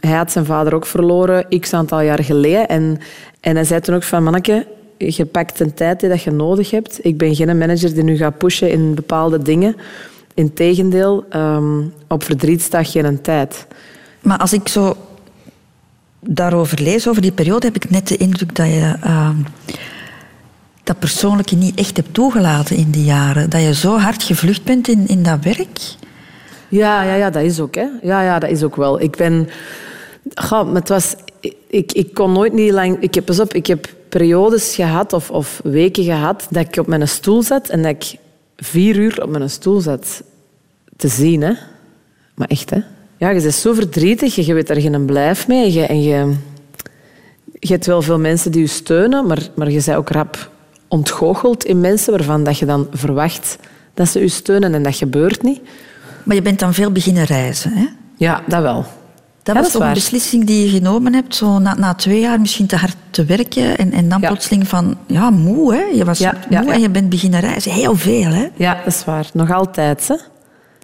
Hij had zijn vader ook verloren, x aantal jaar geleden. En, en hij zei toen ook van, manneke, je pakt een tijd die dat je nodig hebt. Ik ben geen manager die nu gaat pushen in bepaalde dingen. Integendeel, ehm op verdriet staat geen tijd. Maar als ik zo daarover lees, over die periode, heb ik net de indruk dat je ehm, dat persoonlijke niet echt hebt toegelaten in die jaren. Dat je zo hard gevlucht bent in, in dat werk. Ja, ja, ja, dat is ook. Hè. Ja, ja, dat is ook wel. Ik ben... Goh, maar het was... Ik, ik kon nooit niet lang... Ik heb, pas op, ik heb periodes gehad of, of weken gehad dat ik op mijn stoel zat en dat ik vier uur op mijn stoel zat te zien. Hè. Maar echt, hè. Ja, je bent zo verdrietig, je weet daar geen blijf mee. Je, en je, je hebt wel veel mensen die je steunen, maar, maar je bent ook rap ontgoocheld in mensen waarvan dat je dan verwacht dat ze je steunen en dat gebeurt niet. Maar je bent dan veel beginnen reizen. Hè? Ja, dat wel. Dat Ja, was toch een beslissing die je genomen hebt, zo na, na twee jaar misschien te hard te werken en, en dan Ja. plotseling van, ja, moe hè. Je was Ja, moe en je bent beginnen reizen. Heel veel hè. Ja, dat is waar. Nog altijd. Hè?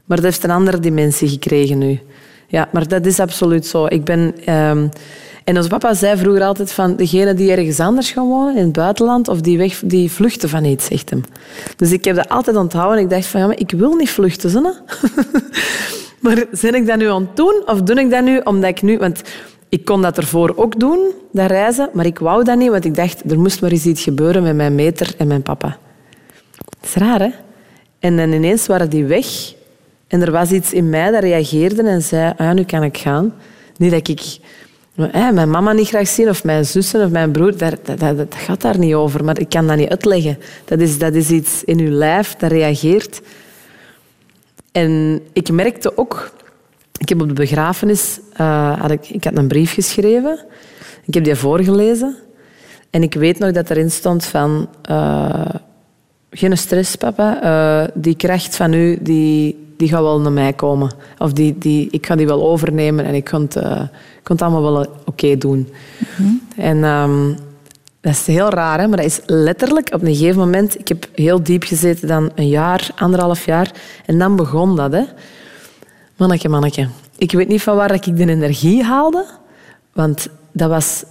Maar dat heeft een andere dimensie gekregen nu. Ja, maar dat is absoluut zo. Ik ben... ehm, En onze papa zei vroeger altijd van degene die ergens anders gaan wonen, in het buitenland, of die, weg, die vluchten van iets, zegt hem. Dus ik heb dat altijd onthouden. Ik dacht van, ja, maar ik wil niet vluchten. Maar ben ik dat nu aan het doen, of doe ik dat nu omdat ik nu... Want ik kon dat ervoor ook doen, dat reizen, maar ik wou dat niet, want ik dacht, er moest maar eens iets gebeuren met mijn meter en mijn papa. Dat is raar, hè? En dan ineens waren die weg. En er was iets in mij dat reageerde en zei, ah, nu kan ik gaan. Niet dat ik mijn mama niet graag zien, of mijn zussen of mijn broer. Dat, dat, gaat daar niet over, maar ik kan dat niet uitleggen. Dat is, dat is iets in uw lijf dat reageert. En ik merkte ook... Ik heb op de begrafenis eh, had ik, ik had een brief geschreven. Ik heb die voorgelezen. En ik weet nog dat erin stond van... eh, geen stress, papa. Eh, die kracht van u, die, die gaat wel naar mij komen. Of die, die, ik ga die wel overnemen en ik kan het, eh, ik kan het allemaal wel oké doen. En ehm, dat is heel raar, hè? maar dat is letterlijk op een gegeven moment... Ik heb heel diep gezeten dan een jaar, anderhalf jaar. En dan begon dat. Hè? Manneke, manneke. ik weet niet van waar ik de energie haalde, want dat was,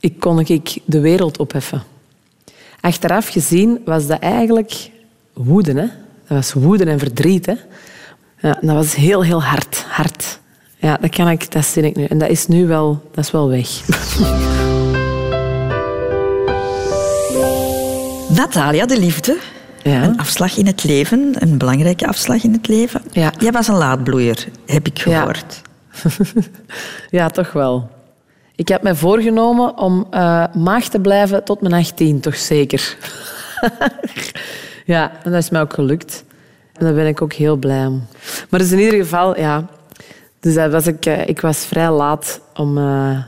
ik kon ik de wereld opheffen. Achteraf gezien was dat eigenlijk woede. Hè? Dat was woede en verdriet. Hè? Ja, dat was heel, heel hard. hard. Ja, dat, kan ik, dat zie ik nu. En dat is nu wel, dat is wel weg. Natalia, de liefde. Ja. Een afslag in het leven, een belangrijke afslag in het leven. Ja. Jij was een laadbloeier, heb ik gehoord. Ja, toch wel. Ik heb mij voorgenomen om eh, maag te blijven tot mijn 18, toch zeker. ja, en dat is mij ook gelukt. En daar ben ik ook heel blij om. Maar dus in ieder geval, ja. Dus dat was ik, eh, ik was vrij laat om... eh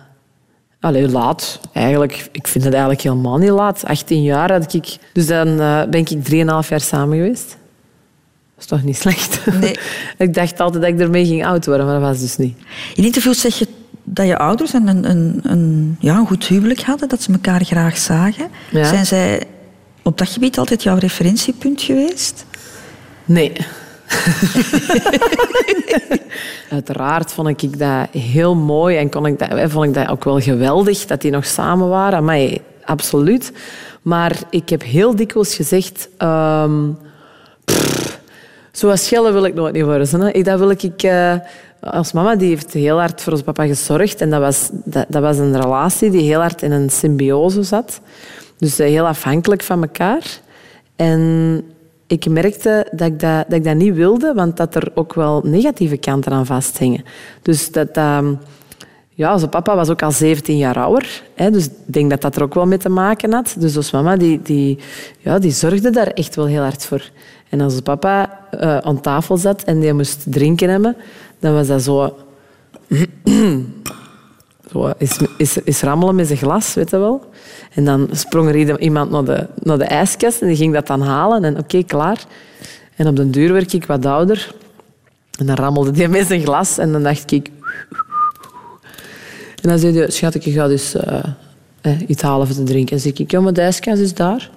Allee, laat. Eigenlijk, ik vind het eigenlijk helemaal niet laat. 18 jaar had ik... Dus dan eh, ben ik 3,5 jaar samen geweest. Dat is toch niet slecht? Nee. ik dacht altijd dat ik ermee ging oud worden, maar dat was dus niet. In interviews zeg je dat je ouders een, een, een, een, ja, een goed huwelijk hadden, dat ze elkaar graag zagen. Ja. Zijn zij op dat gebied altijd jouw referentiepunt geweest? Nee. Uiteraard vond ik dat heel mooi en kon ik dat, eh, vond ik dat ook wel geweldig dat die nog samen waren. Maar absoluut. Maar ik heb heel dikwijls gezegd... ehm, zoals Schelle wil ik nooit niet worden. Hè. Dat wil ik... eh, als mama die heeft heel hard voor ons papa gezorgd. En dat was, dat, dat was een relatie die heel hard in een symbiose zat. Dus eh, heel afhankelijk van elkaar. En ik merkte dat ik dat, dat ik dat niet wilde, want dat er ook wel negatieve kanten aan vasthingen. Dus dat... ja, onze papa was ook al 17 jaar ouder. Hè, dus ik denk dat dat er ook wel mee te maken had. Dus onze mama die, die, ja, die zorgde daar echt wel heel hard voor. En als papa eh, aan tafel zat en die moest drinken hebben, dan was dat zo... zo is, is, is rammelen met zijn glas, weet je wel. En dan sprong er iemand naar de, naar de ijskast en die ging dat dan halen. En oké, klaar. En op den duur werd ik wat ouder. En dan rammelde die met zijn glas. En dan dacht ik... En dan zei hij, schat, ik ga dus eh, eh, iets halen voor te drinken. En zei ik, ja, maar de ijskast is daar.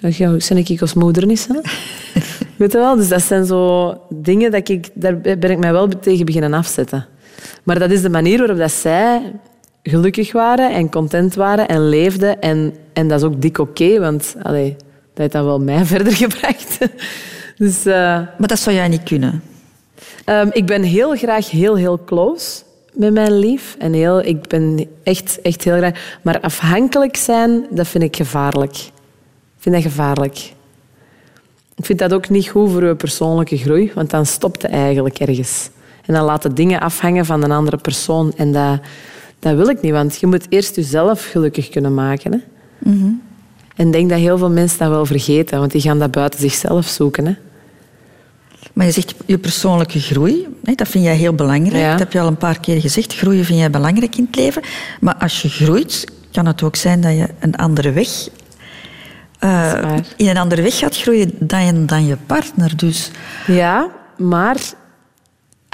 Dan ga ik, ik als moeder niet, hè? Weet je wel? Dus dat zijn zo dingen dat ik... Daar ben ik mij wel tegen beginnen afzetten. Maar dat is de manier waarop dat zij gelukkig waren en content waren en leefden. En, en dat is ook dik oké, want allee, dat heeft dan wel mij verder gebracht. Dus... eh, Maar dat zou jij niet kunnen. Ehm, ik ben heel graag heel, heel close met mijn lief. En heel, ik ben echt, echt heel graag... Maar afhankelijk zijn, dat vind ik gevaarlijk. Ik vind dat gevaarlijk. Ik vind dat ook niet goed voor je persoonlijke groei, want dan stopt het eigenlijk ergens. En dan laten dingen afhangen van een andere persoon. En dat, dat wil ik niet, want je moet eerst jezelf gelukkig kunnen maken. Hè? En ik denk dat heel veel mensen dat wel vergeten, want die gaan dat buiten zichzelf zoeken. Hè? Maar je zegt je persoonlijke groei, hè, dat vind jij heel belangrijk. Ja. Dat heb je al een paar keer gezegd. Groeien vind jij belangrijk in het leven. Maar als je groeit, kan het ook zijn dat je een andere weg... eh, in een andere weg gaat groeien dan je, dan je partner. Dus Ja, maar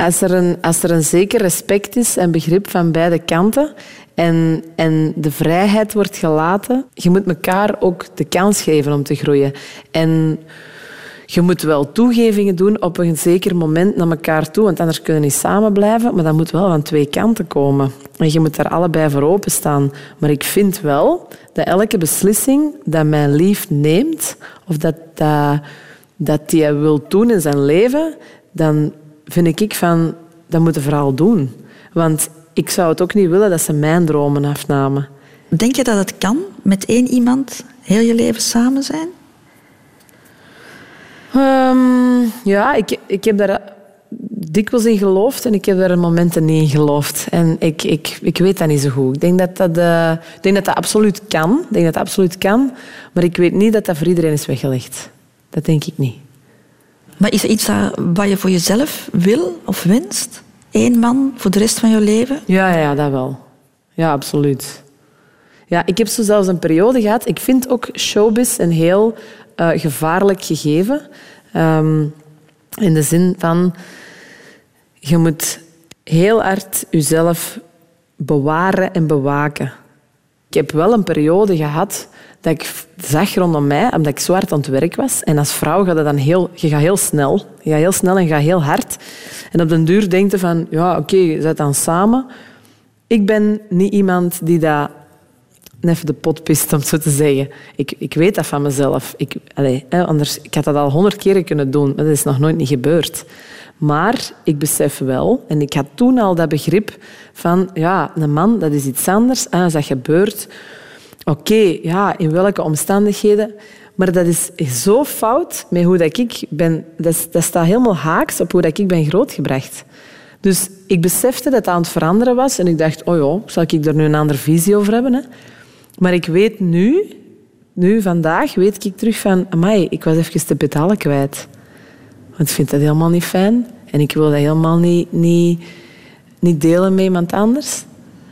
als er, een, als er een zeker respect is en begrip van beide kanten en, en de vrijheid wordt gelaten, je moet elkaar ook de kans geven om te groeien. En je moet wel toegevingen doen op een zeker moment naar elkaar toe, want anders kunnen we niet samen blijven, maar dat moet wel van twee kanten komen. En je moet daar allebei voor openstaan. Maar ik vind wel dat elke beslissing dat mijn lief neemt, of dat, dat, dat hij wil doen in zijn leven, dan vind ik van, dat moet je vooral doen. Want ik zou het ook niet willen dat ze mijn dromen afnamen. denk je dat het kan met één iemand heel je leven samen zijn? Ehm, ja, ik, ik heb daar dikwijls in geloofd en ik heb daar momenten niet in geloofd. En ik, ik, ik weet dat niet zo goed. Ik denk dat dat, eh, ik denk dat dat absoluut kan. Ik denk dat dat absoluut kan. Maar ik weet niet dat dat voor iedereen is weggelegd. Dat denk ik niet. Maar is er iets dat, wat je voor jezelf wil of wenst? Eén man voor de rest van je leven? Ja, ja, dat wel. Ja, absoluut. Ja, ik heb zo zelfs een periode gehad. Ik vind ook showbiz een heel eh, gevaarlijk gegeven. Ehm, in de zin van, je moet heel hard jezelf bewaren en bewaken. Ik heb wel een periode gehad dat ik zag rondom mij, omdat ik zo hard aan het werk was. En als vrouw gaat dat dan heel, je gaat heel snel. Je gaat heel snel en je gaat heel hard. En op den duur denkt je van, ja, oké, je zit dan samen. Ik ben niet iemand die dat even de pot pist, om zo te zeggen. Ik, ik weet dat van mezelf. Ik, allez, anders, ik had dat al honderd keren kunnen doen, maar dat is nog nooit niet gebeurd. Maar ik besef wel, en ik had toen al dat begrip van, ja, een man, dat is iets anders. Als dat gebeurt, oké, ja, in welke omstandigheden. Maar dat is zo fout met hoe dat ik ben. Dat, dat staat helemaal haaks op hoe dat ik ben grootgebracht. Dus ik besefte dat het aan het veranderen was en ik dacht, oh ja, zal ik er nu een andere visie over hebben? Hè? Maar ik weet nu, nu vandaag, weet ik terug van, amai, ik was even de betalen kwijt. Want ik vind dat helemaal niet fijn en ik wil dat helemaal niet, niet, niet delen met iemand anders.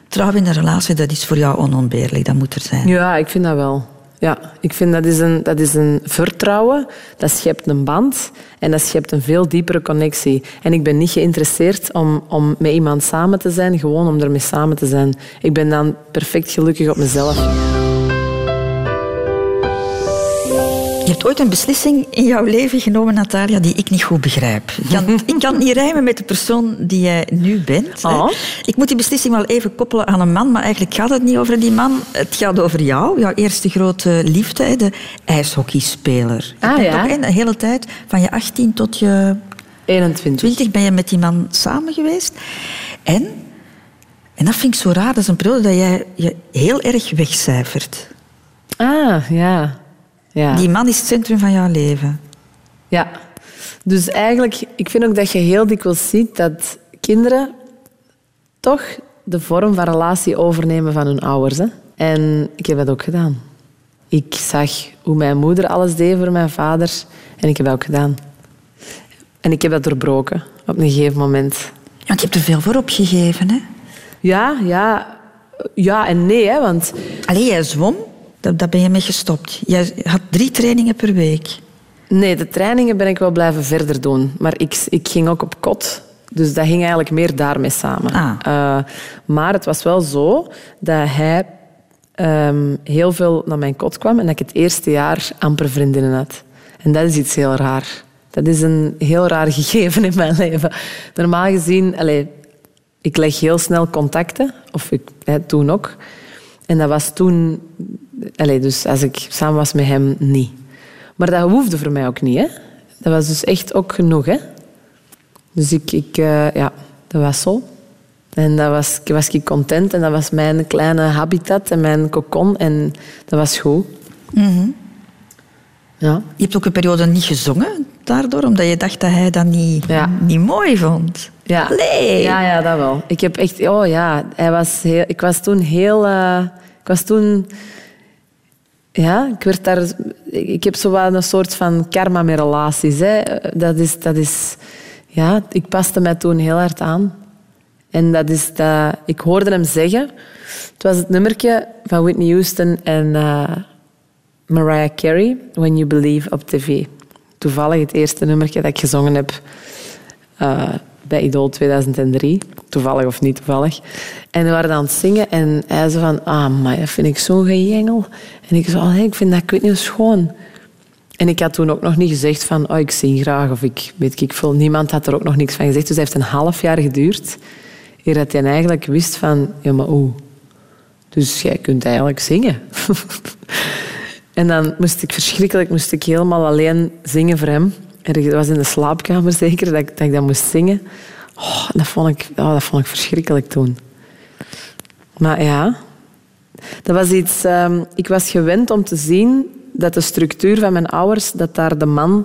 Trouw in een relatie, dat is voor jou onontbeerlijk. Dat moet er zijn. Ja, ik vind dat wel. Ja, ik vind dat is een, dat is een vertrouwen, dat schept een band en dat schept een veel diepere connectie. En ik ben niet geïnteresseerd om, om met iemand samen te zijn, gewoon om ermee samen te zijn. Ik ben dan perfect gelukkig op mezelf. Je hebt ooit een beslissing in jouw leven genomen, Natalia, die ik niet goed begrijp. Ik kan, ik kan niet rijmen met de persoon die jij nu bent. Oh. Ik moet die beslissing wel even koppelen aan een man, maar eigenlijk gaat het niet over die man. Het gaat over jou, jouw eerste grote liefde, de ijshockeyspeler. Je Ah, ja. de hele tijd, van je 18 tot je 21. 20 ben je met die man samen geweest. En, en dat vind ik zo raar, dat is een periode dat jij je heel erg wegcijfert. Ah, ja. Ja. Die man is het centrum van jouw leven. Ja. Dus eigenlijk, ik vind ook dat je heel dikwijls ziet dat kinderen toch de vorm van relatie overnemen van hun ouders. Hè? En ik heb dat ook gedaan. Ik zag hoe mijn moeder alles deed voor mijn vader en ik heb dat ook gedaan. En ik heb dat doorbroken op een gegeven moment. Want je hebt er veel voor opgegeven, hè? Ja, ja, ja en nee, hè, want Allee, jij zwom, daar, daar ben je mee gestopt. Jij had drie trainingen per week. Nee, de trainingen ben ik wel blijven verder doen. Maar ik, ik ging ook op kot. Dus dat ging eigenlijk meer daarmee samen. Ah. Eh, maar het was wel zo dat hij ehm, heel veel naar mijn kot kwam en dat ik het eerste jaar amper vriendinnen had. En dat is iets heel raar. Dat is een heel raar gegeven in mijn leven. Normaal gezien, allez, ik leg heel snel contacten, of ik, hè, toen ook. En dat was toen, dus als ik samen was met hem, niet. Maar dat hoefde voor mij ook niet. Hè? Dat was dus echt ook genoeg. Hè? Dus ik, ik eh, ja, dat was zo. En dat was, was ik content en dat was mijn kleine habitat en mijn cocon en dat was goed. Ja. Je hebt ook een periode niet gezongen daardoor, omdat je dacht dat hij dat niet, Ja. niet mooi vond. Ja. Allee. ja, ja, dat wel. Ik heb echt, oh ja, hij was heel, ik was toen heel, eh, ik was toen, ja, ik werd daar, ik heb zo wel een soort van karma met relaties. Hè. Dat is, dat is, ja, ik paste mij toen heel hard aan. En dat is dat, ik hoorde hem zeggen, het was het nummertje van Whitney Houston en eh, Mariah Carey, When You Believe, op tv. Toevallig het eerste nummertje dat ik gezongen heb eh, bij Idol 2003. Toevallig of niet toevallig. En we waren aan het zingen en hij zei van... Ah, maar dat vind ik zo'n gejengel. En ik zei, oh, ik vind dat, ik weet niet, schoon. En ik had toen ook nog niet gezegd van... Oh, ik zing graag of ik weet ik veel. Niemand had er ook nog niks van gezegd. Dus het heeft een half jaar geduurd. Eer dat hij eigenlijk wist van... Ja, maar oeh. Dus jij kunt eigenlijk zingen. En dan moest ik verschrikkelijk, moest ik helemaal alleen zingen voor hem. Dat was in de slaapkamer zeker, dat ik dat, ik dat moest zingen. Oh, dat, vond ik, oh, dat vond ik verschrikkelijk toen. Maar ja, dat was iets... ehm, ik was gewend om te zien dat de structuur van mijn ouders, dat daar de man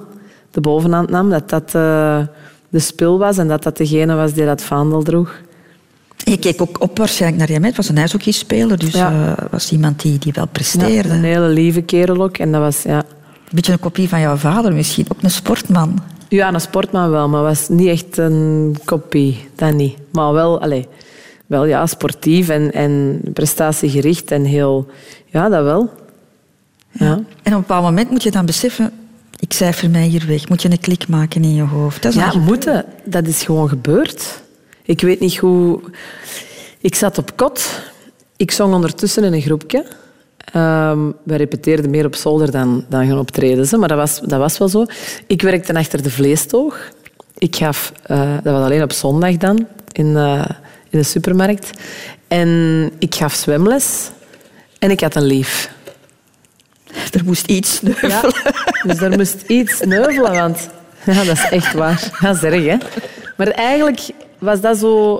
de bovenhand nam, dat dat eh, de spil was en dat dat degene was die dat vaandel droeg. Je keek ook op waarschijnlijk naar je Het was een ijshockeyspeler, dus Ja. eh, was iemand die, die wel Ja, presteerde. een hele lieve kerel ook. En dat was, ja... Een beetje een kopie van jouw vader misschien, ook een sportman. Ja, een sportman wel, maar was niet echt een kopie. Dat niet. Maar wel, allez, wel ja, sportief en, en prestatiegericht en heel... Ja, dat wel. Ja. En op een bepaald moment moet je dan beseffen, ik cijfer mij hier weg. Moet je een klik maken in je hoofd. Dat is Ja, moeten. Dat is gewoon gebeurd. Ik weet niet hoe... Ik zat op kot. Ik zong ondertussen in een groepje. Ehm, we repeteerden meer op zolder dan, dan gaan optreden. ze, Maar dat was, dat was wel zo. Ik werkte achter de vleestoog. ik gaf, eh, dat was alleen op zondag dan, in, eh, in de supermarkt. En ik gaf zwemles en ik had een lief. Er moest iets sneuvelen. Ja, dus er moest iets sneuvelen, want ja, dat is echt waar. Dat is erg, hè? Maar eigenlijk was dat zo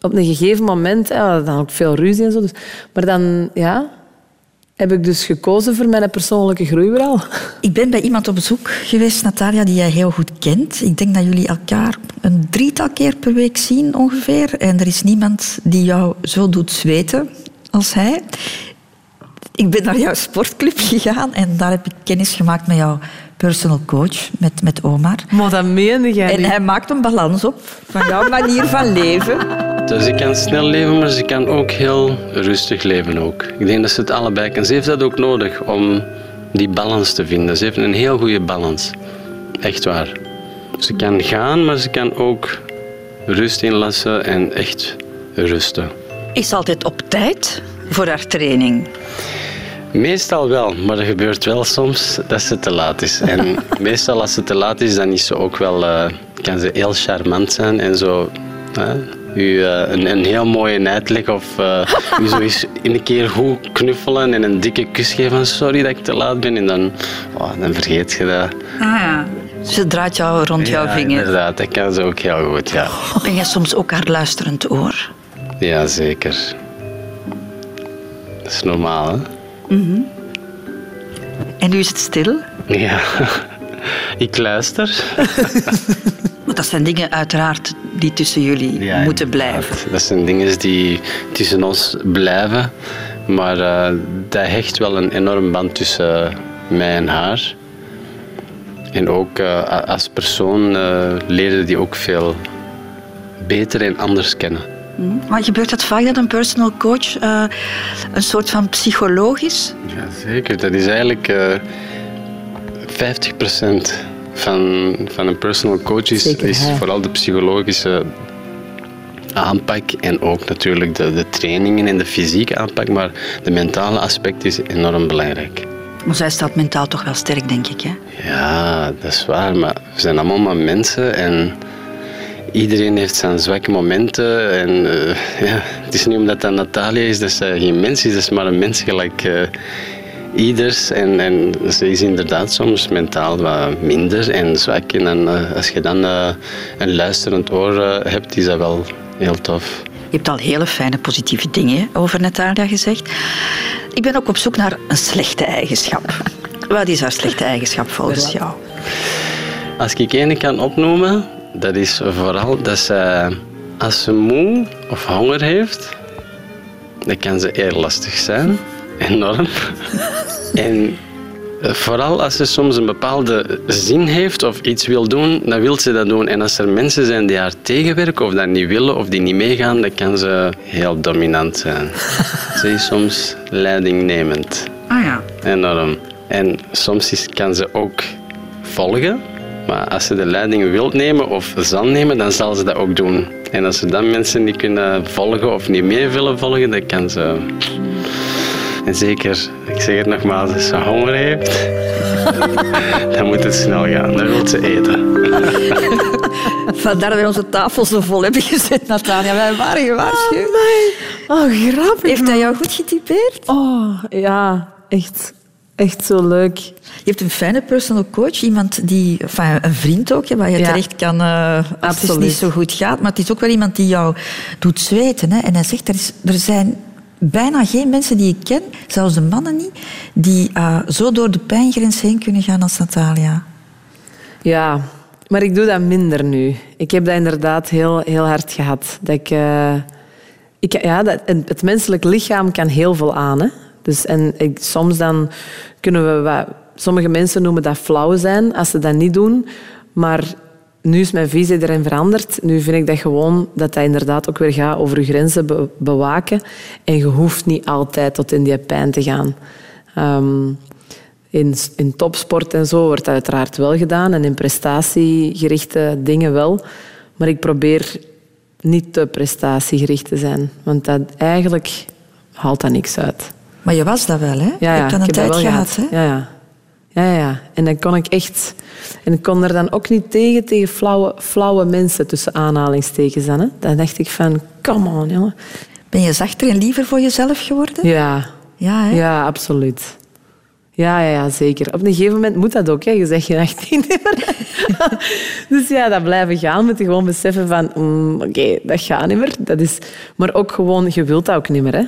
op een gegeven moment, hè, we hadden dan ook veel ruzie en zo. Dus, maar dan, ja, heb ik dus gekozen voor mijn persoonlijke groeiverhaal. Ik ben bij iemand op bezoek geweest, Natalia, die jij heel goed kent. Ik denk dat jullie elkaar een drietal keer per week zien ongeveer. En er is niemand die jou zo doet zweten als hij. Ik ben naar jouw sportclub gegaan en daar heb ik kennis gemaakt met jouw personal coach, met, met Omar. Maar dat meende jij En hij maakt een balans op van jouw manier van leven. Dus ik kan snel leven, maar ze kan ook heel rustig leven ook. Ik denk dat ze het allebei kan. Ze heeft dat ook nodig om die balans te vinden. Ze heeft een heel goede balans. Echt waar. Ze kan gaan, maar ze kan ook rust inlassen en echt rusten. Is altijd op tijd voor haar training. Meestal wel, maar er gebeurt wel soms dat ze te laat is. En meestal als ze te laat is, dan is ze ook wel, eh, kan ze heel charmant zijn en zo. U eh, een, een heel mooie uitleg of eh, u zo eens een keer goed knuffelen en een dikke kus geven van sorry dat ik te laat ben. En dan, oh, dan vergeet je dat. Ah ja. Ze draait jou rond jouw ja, vinger. inderdaad, dat kan ze ook heel goed, ja. Ben jij soms ook haar luisterend oor? Ja, zeker. Dat is normaal, hè? En nu is het stil. Ja. Ik luister. Want dat zijn dingen uiteraard die tussen jullie Ja, moeten blijven. Dat zijn dingen die tussen ons blijven. Maar eh, dat hecht wel een enorm band tussen mij en haar. En ook eh, als persoon uh, leerde die ook veel beter en anders kennen. Maar gebeurt het vaak dat een personal coach een soort van psycholoog is? Ja, zeker. Dat is eigenlijk eh 50% van, van een personal coach is, Zeker, is vooral de psychologische aanpak en ook natuurlijk de, de trainingen en de fysieke aanpak, maar de mentale aspect is enorm belangrijk. Maar zij staat mentaal toch wel sterk, denk ik. Hè? Ja, dat is waar, maar we zijn allemaal maar mensen en iedereen heeft zijn zwakke momenten. En eh, ja, het is niet omdat dat Natalia is dat ze geen mens is, dat is maar een mens gelijk eh, ieders. En, en ze is inderdaad soms mentaal wat minder en zwak. En dan, eh, als je dan eh, een luisterend oor eh, hebt, is dat wel heel tof. Je hebt al hele fijne positieve dingen over Natalia gezegd. Ik ben ook op zoek naar een slechte eigenschap. Wat is haar slechte eigenschap volgens jou? Als ik één kan opnoemen, dat is vooral dat ze, als ze moe of honger heeft, dan kan ze heel lastig zijn. Enorm. en eh, vooral als ze soms een bepaalde zin heeft of iets wil doen, dan wil ze dat doen. En als er mensen zijn die haar tegenwerken of dat niet willen of die niet meegaan, dan kan ze heel dominant zijn. ze is soms leidingnemend. Ah ja. Enorm. En soms is, kan ze ook volgen. Maar als ze de leiding wil nemen of zal nemen, dan zal ze dat ook doen. En als ze dan mensen niet kunnen volgen of niet mee willen volgen, dan kan ze... En zeker, ik zeg het nogmaals, als ze honger heeft, dan moet het snel gaan. Dan wil ze eten. Vandaar dat we onze tafel zo vol hebben gezet, Natalia. Wij waren gewaarschuwd. Oh, grappig. Heeft hij jou goed getypeerd? Oh, ja, echt, echt zo leuk. Je hebt een fijne personal coach, iemand die, enfin, een vriend ook, hè, waar je Ja. terecht kan eh, als het Absoluut. niet zo goed gaat. Maar het is ook wel iemand die jou doet zweten. Hè. En hij zegt, er, is, er zijn bijna geen mensen die ik ken, zelfs de mannen niet, die eh, zo door de pijngrens heen kunnen gaan als Natalia. Ja, maar ik doe dat minder nu. Ik heb dat inderdaad heel, heel hard gehad. Dat ik, eh, ik, ja, dat, het menselijk lichaam kan heel veel aan. Hè? Dus, en ik, soms dan kunnen we... Wat, sommige mensen noemen dat flauw zijn als ze dat niet doen. Maar nu is mijn visie erin veranderd. Nu vind ik dat gewoon dat dat inderdaad ook weer gaat over je grenzen be- bewaken. En je hoeft niet altijd tot in die pijn te gaan. Ehm, in, in topsport en zo wordt dat uiteraard wel gedaan en in prestatiegerichte dingen wel. Maar ik probeer niet te prestatiegericht te zijn, want dat eigenlijk haalt dat niks uit. Maar je was dat wel, hè? Ja, je ja, hebt dat ik een tijd gehad, hè? Ja, ja. Ja, ja. En dan kon ik echt... En ik kon er dan ook niet tegen, tegen flauwe, flauwe mensen, tussen aanhalingstekens dan. Hè. Dan dacht ik van, come on, jongen. Ben je zachter en liever voor jezelf geworden? Ja. Ja, hè? Ja, absoluut. Ja, ja, ja, zeker. Op een gegeven moment moet dat ook. Hè. Je zegt je 18 meer. dus ja, dat blijven gaan. Moet je gewoon beseffen van... mm, Oké, dat gaat niet meer. Dat is... Maar ook gewoon, je wilt dat ook niet meer. Hè.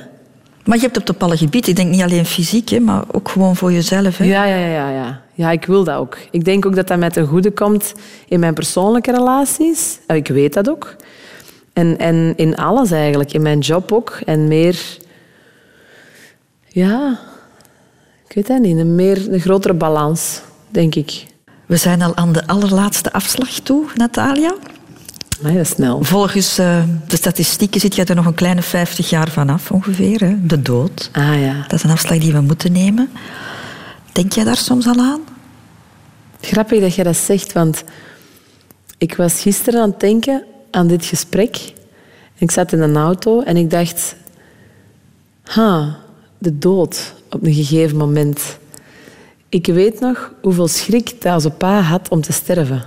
Maar je hebt op alle gebieden, ik denk niet alleen fysiek, hè, maar ook gewoon voor jezelf. Hè? Ja, ja, ja, ja, ja. Ja, ik wil dat ook. Ik denk ook dat dat met een goede komt in mijn persoonlijke relaties. Eh, Ik weet dat ook. En, en in alles eigenlijk. In mijn job ook. En meer... Ja... Ik weet het niet. Een, meer, een grotere balans, denk ik. We zijn al aan de allerlaatste afslag toe, Natalia. Maar dat is snel. Volgens eh, de statistieken zit je er nog een kleine 50 jaar vanaf ongeveer. Hè? De dood. Ah ja. Dat is een afslag die we moeten nemen. Denk jij daar soms al aan? Grappig dat je dat zegt, want ik was gisteren aan het denken aan dit gesprek. Ik zat in een auto en ik dacht... Ha, de dood op een gegeven moment. Ik weet nog hoeveel schrik dat onze pa had om te sterven.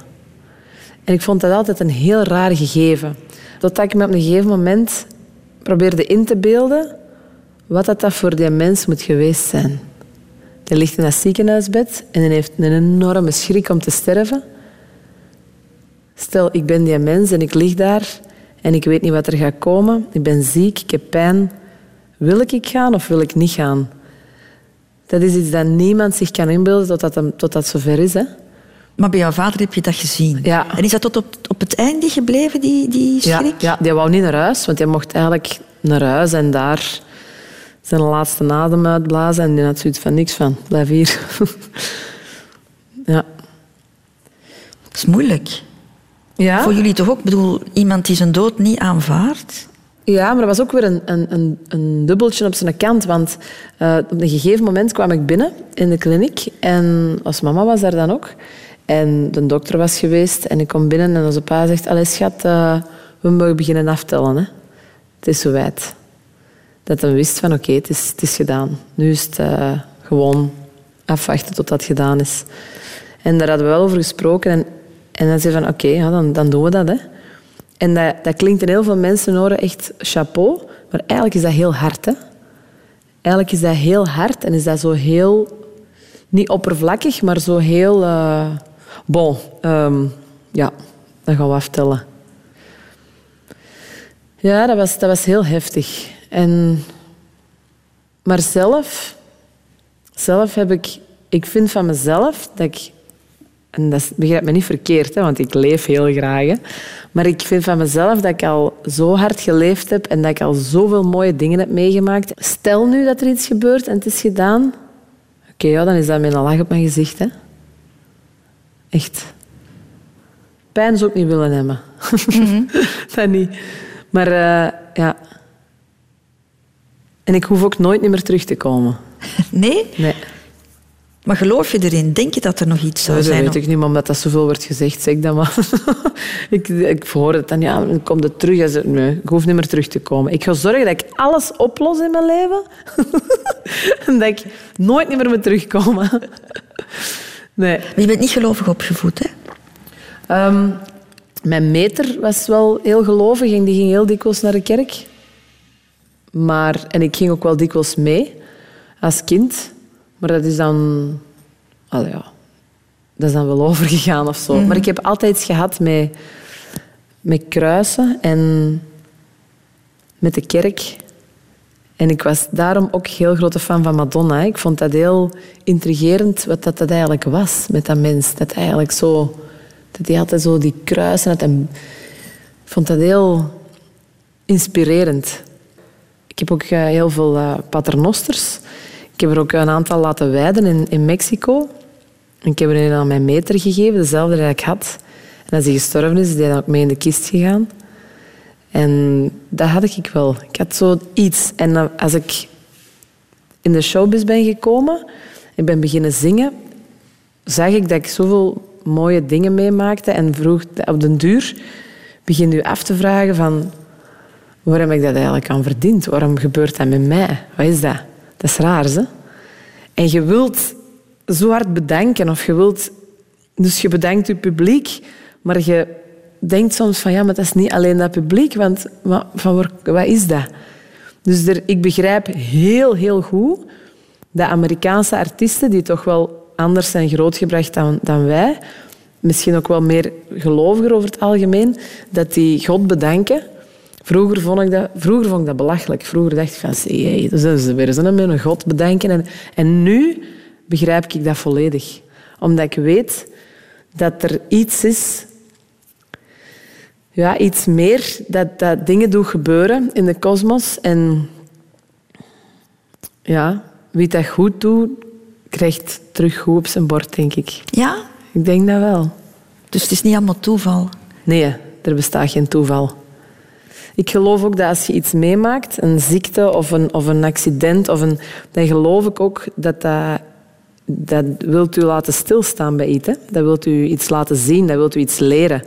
En ik vond dat altijd een heel raar gegeven. Totdat ik me op een gegeven moment probeerde in te beelden wat dat, dat voor die mens moet geweest zijn. Die ligt in dat ziekenhuisbed en hij heeft een enorme schrik om te sterven. Stel, ik ben die mens en ik lig daar en ik weet niet wat er gaat komen. Ik ben ziek, ik heb pijn. Wil ik gaan of wil ik niet gaan? Dat is iets dat niemand zich kan inbeelden totdat, het zover is. Hè? Maar bij jouw vader heb je dat gezien. Ja. En is dat tot op, op het einde gebleven, die, die Ja, schrik? ja, die wou niet naar huis, want hij mocht eigenlijk naar huis en daar zijn laatste adem uitblazen. En die had zoiets van niks van, blijf hier. ja. Dat is moeilijk. Ja? Voor jullie toch ook? Ik bedoel, iemand die zijn dood niet aanvaardt. Ja, maar er was ook weer een, een, een, een dubbeltje op zijn kant. Want eh, op een gegeven moment kwam ik binnen in de kliniek. En als mama was daar dan ook. En de dokter was geweest. En ik kom binnen en onze pa zegt... Allee, schat, eh, we mogen beginnen aftellen. Hè. Het is zo wijd. Dat hij wist van, oké, het, is, het is gedaan. Nu is het eh, gewoon afwachten tot dat gedaan is. En daar hadden we wel over gesproken. En, en dan zei van, oké, ja, dan, dan doen we dat. Hè. En dat, dat klinkt in heel veel mensen echt chapeau, maar eigenlijk is dat heel hard. Hè? Eigenlijk is dat heel hard en is dat zo heel, niet oppervlakkig, maar zo heel, eh, bon, ehm, ja, dan gaan we aftellen. Ja, dat was, dat was heel heftig. En, maar zelf, zelf heb ik, ik vind van mezelf dat ik en dat begrijp me niet verkeerd, hè, want ik leef heel graag. Maar ik vind van mezelf dat ik al zo hard geleefd heb en dat ik al zoveel mooie dingen heb meegemaakt. Stel nu dat er iets gebeurt en het is gedaan. Oké, ja, dan is dat met een lach op mijn gezicht. Hè. Echt. Pijn zou ik niet willen hebben. dat niet. Maar eh, ja. En ik hoef ook nooit meer terug te komen. Nee? Nee. Maar geloof je erin? Denk je dat er nog iets zou dat zijn? weet ik niet, maar omdat dat zoveel wordt gezegd, zeg ik dat maar. ik, ik hoor het dan, ja, dan komt het terug. Ze- Nee, ik hoef niet meer terug te komen. Ik ga zorgen dat ik alles oplos in mijn leven. en dat ik nooit meer moet terugkomen. Nee. Maar je bent niet gelovig opgevoed, hè? Ehm, mijn meter was wel heel gelovig en die ging heel dikwijls naar de kerk. Maar, en ik ging ook wel dikwijls mee als kind. Maar dat is dan... Allee, ja, dat is dan wel overgegaan of zo. Maar ik heb altijd iets gehad met, met kruisen en met de kerk. En ik was daarom ook heel grote fan van Madonna. Ik vond dat heel intrigerend wat dat, dat eigenlijk was met dat mens. Dat eigenlijk zo... Dat hij altijd zo die kruisen had. En ik vond dat heel inspirerend. Ik heb ook eh, heel veel eh, paternosters. Ik heb er ook een aantal laten wijden in, in Mexico. Ik heb er een aan mijn meter gegeven, dezelfde die ik had. En als hij gestorven is, is hij dan ook mee in de kist gegaan. En dat had ik wel. Ik had zo iets. En als ik in de showbiz ben gekomen, ik ben beginnen zingen, zag ik dat ik zoveel mooie dingen meemaakte en vroeg op den duur begin je af te vragen van waarom ik dat eigenlijk aan verdiend? Waarom gebeurt dat met mij? Wat is dat? Dat is raar, hè? En je wilt zo hard bedanken. Of je wilt... Dus je bedankt je publiek, maar je denkt soms van ja, maar dat is niet alleen dat publiek, want van waar, wat is dat? Dus er, ik begrijp heel, heel goed dat Amerikaanse artiesten, die toch wel anders zijn grootgebracht dan, dan wij, misschien ook wel meer geloviger over het algemeen, dat die God bedanken. Vroeger vond ik dat, vroeger vond ik dat belachelijk. Vroeger dacht ik van, zie, dat is weer eens met een God bedanken. En, en nu begrijp ik dat volledig. Omdat ik weet dat er iets is, ja, iets meer, dat, dat dingen doen gebeuren in de kosmos. En ja, wie dat goed doet, krijgt terug goed op zijn bord, denk ik. Ja? Ik denk dat wel. Dus het is niet allemaal toeval? Nee, er bestaat geen toeval. Ik geloof ook dat als je iets meemaakt, een ziekte of een, of een accident, of een, dan geloof ik ook dat dat, dat wilt u laten stilstaan bij iets. Hè? Dat wilt u iets laten zien, dat wilt u iets leren.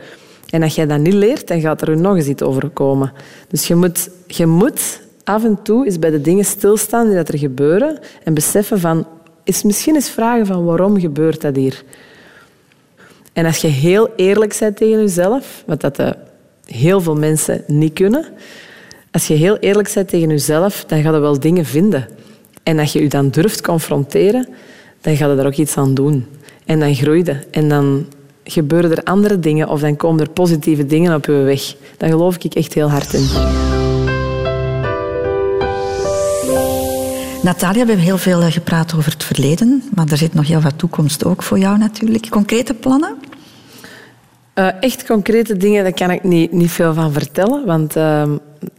En als jij dat niet leert, dan gaat er nog eens iets overkomen. Dus je moet, je moet af en toe eens bij de dingen stilstaan die dat er gebeuren en beseffen van, is misschien eens vragen van waarom gebeurt dat hier? En als je heel eerlijk bent tegen jezelf, wat dat eh, heel veel mensen niet kunnen, als je heel eerlijk bent tegen jezelf, dan ga je wel dingen vinden. En als je je dan durft confronteren, dan ga je daar ook iets aan doen. En dan groei je. En dan gebeuren er andere dingen of dan komen er positieve dingen op je weg. Daar geloof ik echt heel hard in. Natalia, we hebben heel veel eh, gepraat over het verleden, maar er zit nog heel wat toekomst ook voor jou natuurlijk. Concrete plannen? Uh, echt concrete dingen, daar kan ik niet, niet veel van vertellen, want uh,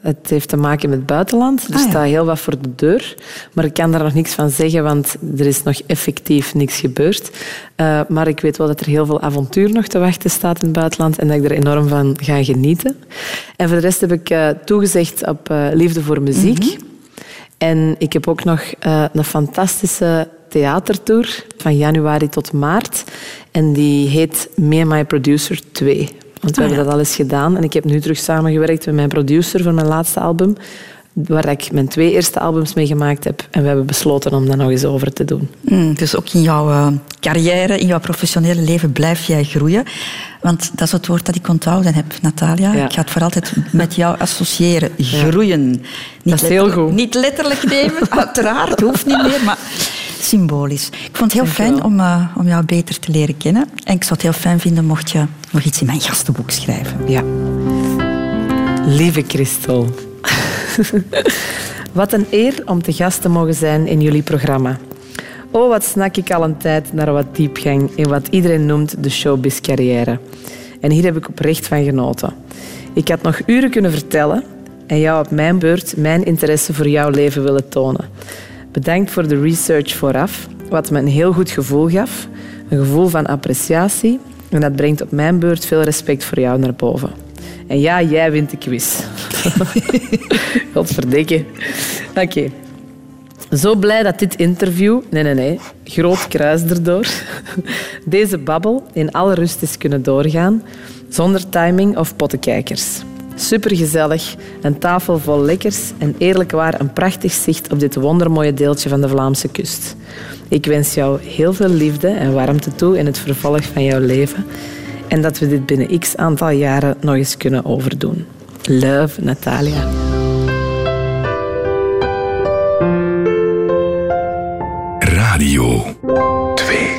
het heeft te maken met het buitenland. Er ah, staat heel wat voor de deur, maar ik kan daar nog niks van zeggen, want er is nog effectief niks gebeurd. Uh, maar ik weet wel dat er heel veel avontuur nog te wachten staat in het buitenland en dat ik er enorm van ga genieten. En voor de rest heb ik toegezegd op liefde voor muziek. Mhm. En ik heb ook nog een fantastische theatertour van januari tot maart. En die heet Me and My Producer 2. Want we ah, hebben dat al eens gedaan. En ik heb nu terug samengewerkt met mijn producer voor mijn laatste album. Waar ik mijn twee eerste albums mee gemaakt heb. En we hebben besloten om dat nog eens over te doen. Mm, dus ook in jouw uh, carrière, in jouw professionele leven blijf jij groeien. Want dat is het woord dat ik onthouden heb, Natalia. Ik ga het voor altijd met jou associëren. Groeien. Niet dat is heel goed. Niet letterlijk nemen, uiteraard. Hoeft niet meer, maar symbolisch. Ik vond het heel fijn om, uh, om jou beter te leren kennen. En ik zou het heel fijn vinden mocht je nog iets in mijn gastenboek schrijven. Ja. Lieve Christel. wat een eer om te gast te mogen zijn in jullie programma. Oh, wat snak ik al een tijd naar wat diepgang in wat iedereen noemt de showbiz-carrière. En hier heb ik oprecht van genoten. Ik had nog uren kunnen vertellen en jou op mijn beurt mijn interesse voor jouw leven willen tonen. Bedankt voor de research vooraf, wat me een heel goed gevoel gaf. Een gevoel van appreciatie. En dat brengt op mijn beurt veel respect voor jou naar boven. En ja, jij wint de quiz. Godverdikke. Oké. Zo blij dat dit interview, nee, nee, nee, groot kruis erdoor, deze babbel in alle rust is kunnen doorgaan, zonder timing of pottenkijkers. Supergezellig, een tafel vol lekkers en eerlijk waar een prachtig zicht op dit wondermooie deeltje van de Vlaamse kust. Ik wens jou heel veel liefde en warmte toe in het vervolg van jouw leven en dat we dit binnen x aantal jaren nog eens kunnen overdoen. Love, Natalia. Radio 2